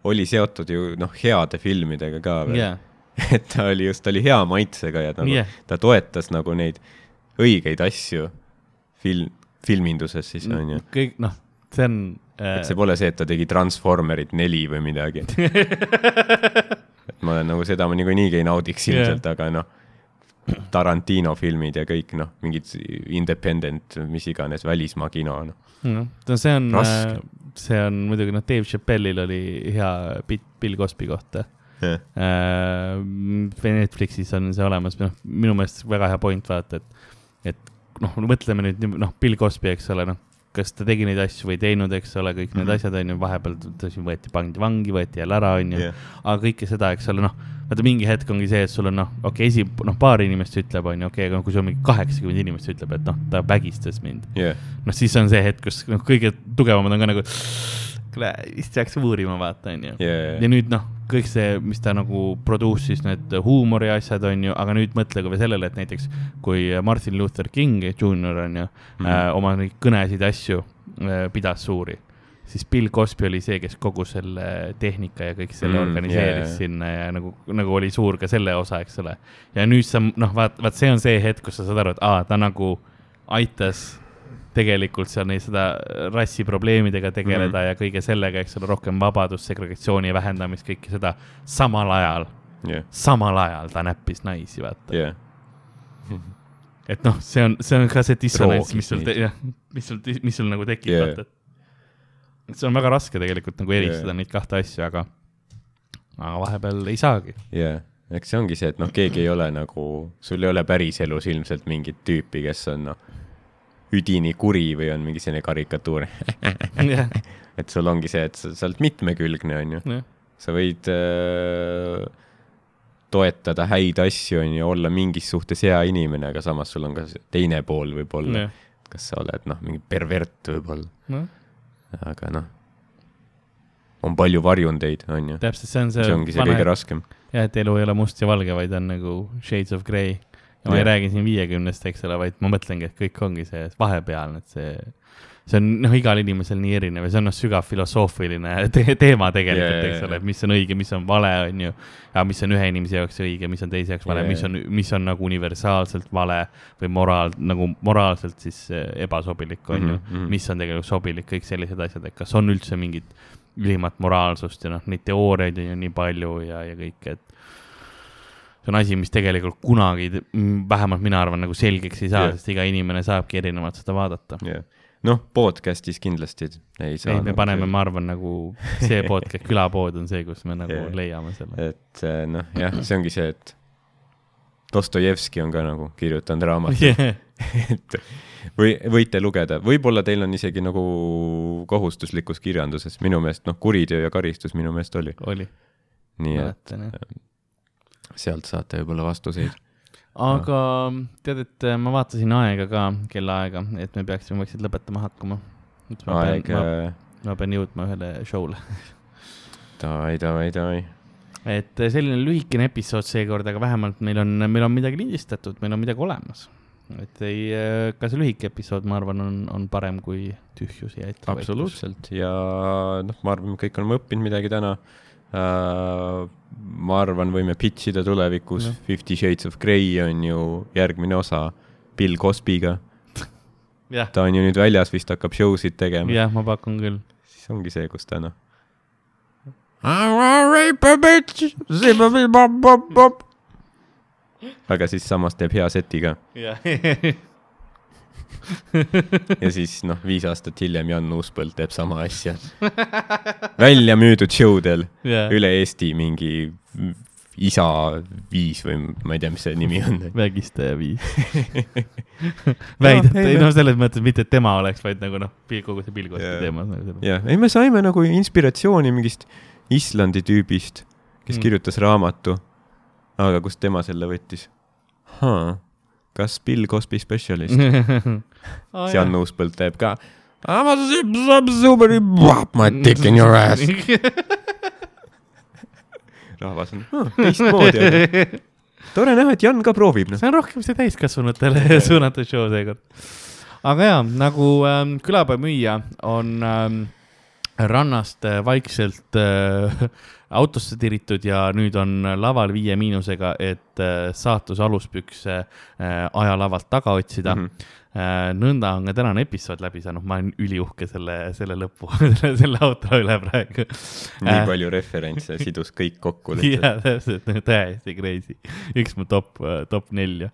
oli seotud ju noh, heade filmidega ka veel jah, et ta oli just, ta oli hea maitsega ja nagu yeah. ta toetas nagu neid õigeid asju film, filminduses siis on ju. kõik noh, see on äh, et see pole see, et ta tegi Transformerit neli või midagi. et ma olen nagu seda ma niikuinii ei naudiks ilmselt yeah., aga noh, Tarantino filmid ja kõik noh, mingid independent, mis iganes välismaa kino, noh. No see on Raske., see on muidugi noh, Dave Chappelle'il oli hea bitt Bill Cosby kohta jah, äh,. Netflixis on see olemas, noh, minu meelest väga hea point, vaata, et, et noh, mõtleme nüüd noh, Bill Cosby, eks ole, noh, kas ta tegi neid asju või ei teinud, eks ole, kõik need Mhm. asjad on ju, vahepeal ta siin võeti, pandi vangi, võeti jälle ära, on ju jah, aga kõike seda, eks ole, noh, vaata mingi hetk ongi see, et sul on noh, okei okay,, esi, noh, paar inimest ütleb, on ju, okei okay,, aga kui sul mingi kaheksakümmend inimest ütleb, et noh, ta vägistas mind. Jah, noh, siis on see hetk, kus noh, kõige tugevamad on ka nagu, vist peaks uurima, vaata, onju. ja nüüd noh, kõik see, mis ta nagu produce'is, need huumori asjad on ju, aga nüüd mõtle ka veel sellele, et näiteks kui Martin Luther King Jr on ju mm. äh, oma neid kõnesid asju äh, pidas suuri, siis Bill Cosby oli see, kes kogu selle tehnika ja kõik selle Mm, mm, organiseeris yeah. sinna ja nagu, nagu oli suur ka selle osa, eks ole. ja nüüd sa noh, vaat, vaat see on see hetk, kus sa saad aru, et aa, ta nagu aitas tegelikult seal neid seda rassiprobleemidega tegeleda mm. ja kõige sellega, eks ole, rohkem vabadust, segregatsiooni vähendamist, kõike seda samal ajal, jah, samal ajal ta näppis naisi, vaata. jah, et noh, see on, see on ka see dissonants, mis sul, mis sul, mis sul nagu tekib yeah., vaata. et see on väga raske tegelikult nagu eristada yeah. neid kahte asja, aga, aga vahepeal ei saagi. jah, eks see ongi see, et noh, keegi ei ole nagu, sul ei ole päriselus ilmselt mingit tüüpi, kes on noh, üdini kuri või on mingi selline karikatuur. jah, et sul ongi see, et sa, sa oled mitmekülgne, onju. jah, sa võid äh, toetada häid asju, onju, olla mingis suhtes hea inimene, aga samas sul on ka teine pool võib-olla. jah, kas sa oled noh, mingi pervert võib-olla, noh, aga noh, on palju varjundeid, onju. täpselt, see on see. see ongi see kõige raskem. jah, et elu ei ole must ja valge, vaid on nagu shades of grey. Ja ma Jah. ei räägi siin viiekümnest, eks ole, vaid ma mõtlengi, et kõik ongi see vahepealne, et see, see on noh, igal inimesel nii erinev ja see on noh, sügav filosoofiline te teema tegelikult eks ole, et mis on õige, mis on vale, on ju. ja mis on ühe inimese jaoks õige, mis on teise jaoks vale Jaa, mis on, mis on nagu universaalselt vale või moraal, nagu moraalselt siis eh, ebasobilik, on ju Mhm, mhm. mis on tegelikult sobilik, kõik sellised asjad, et kas on üldse mingit ülimat moraalsust ja noh, neid teooriaid on ju nii palju ja, ja kõike, et see on asi, mis tegelikult kunagi, vähemalt mina arvan, nagu selgeks ei saa yeah., sest iga inimene saabki erinevalt seda vaadata. jah, noh, podcast'is kindlasti ei saa. ei, me paneme, ma arvan, nagu see podcast, külapood on see, kus me nagu yeah. leiame selle. et eh, noh, jah, see ongi see, et Dostojevski on ka nagu kirjutanud raamatu Yeah. et või võite lugeda, võib-olla teil on isegi nagu kohustuslikus kirjanduses, minu meelest noh, kuriteo ja karistus minu meelest oli, oli, nii et mäletan jah. Sealt saate võib-olla vastuseid. aga tead, et äh, ma vaatasin aega ka, kellaaega, et me peaksime vaikselt lõpetama hakkama. aeg, ma, äh, ma pean jõudma ühele show'le. davai, davai, davai. et äh, selline lühikene episood seekord, aga vähemalt meil on, meil on midagi lindistatud, meil on midagi olemas. et ei, ka see lühike episood, ma arvan, on, on parem kui tühjus ja ettevõtlus. absoluutselt ja noh, ma arvan, kõik oleme õppinud midagi täna. Ma arvan, võime pitch ida tulevikus Jah. Fifty Shades of Grey on ju järgmine osa Bill Cosby'ga. jah, ta on ju nüüd väljas, vist hakkab show sid tegema. jah, ma pakun küll. siis ongi see, kus ta noh, rape a bitch, aga siis samas teeb hea seti ka. ja siis noh, viis aastat hiljem Jan Uuspõld teeb sama asja. välja müüdud show del yeah. üle Eesti mingi isa viis või ma ei tea, mis see nimi on. vägistaja viis väidate no,, ei no selles mõttes mitte, et tema oleks, vaid nagu noh, kogu see Pilgosti yeah. teema. Nagu jah, ei me saime nagu inspiratsiooni mingist Islandi tüübist, kes mm. kirjutas raamatu. aga kust tema selle võttis huh.? Kas Bill Cosby Specialist oh,? Jan Uuspõld teeb ka. My dick in your ass rahvas on oh, teistmoodi tore näha, et Jan ka proovib no.. see on rohkem see täiskasvanutele suunatud show seekord. aga jaa, nagu ähm, külapäeva müüja on ähm, rannast äh, vaikselt äh, autosse tiritud ja nüüd on laval Viie Miinusega, et äh, saatuse aluspükse äh, ajalavalt taga otsida mm. -hmm. Nõnda on ka tänane episood läbi saanud, ma olen üliuhke selle, selle lõpu selle outro üle praegu. nii palju referentse, sidus kõik kokku. jaa, täpselt, täiesti crazy. üks mu top, top nelja.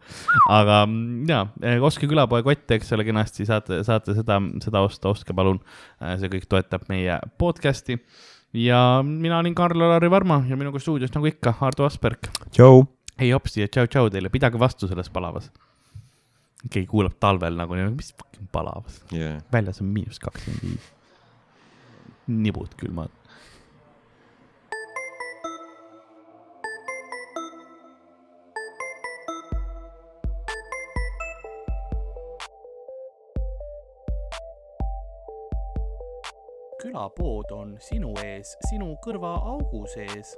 aga mm, jaa, ostke külapoe kott, eks ole, kenasti saate, saate seda, seda osta, ostke palun. see kõik toetab meie podcast'i ja mina olin Karl-Alari Varma ja minuga stuudios nagu ikka, Ardo Asperg. tšau. ei hopsi ja tšau-tšau teile, pidage vastu selles palavas. Keegi kuulab talvel nagu, mis fucking palavas yeah.. väljas on miinus kakskümmend viis. nibud külmad. külapood on sinu ees, sinu kõrvaaugu sees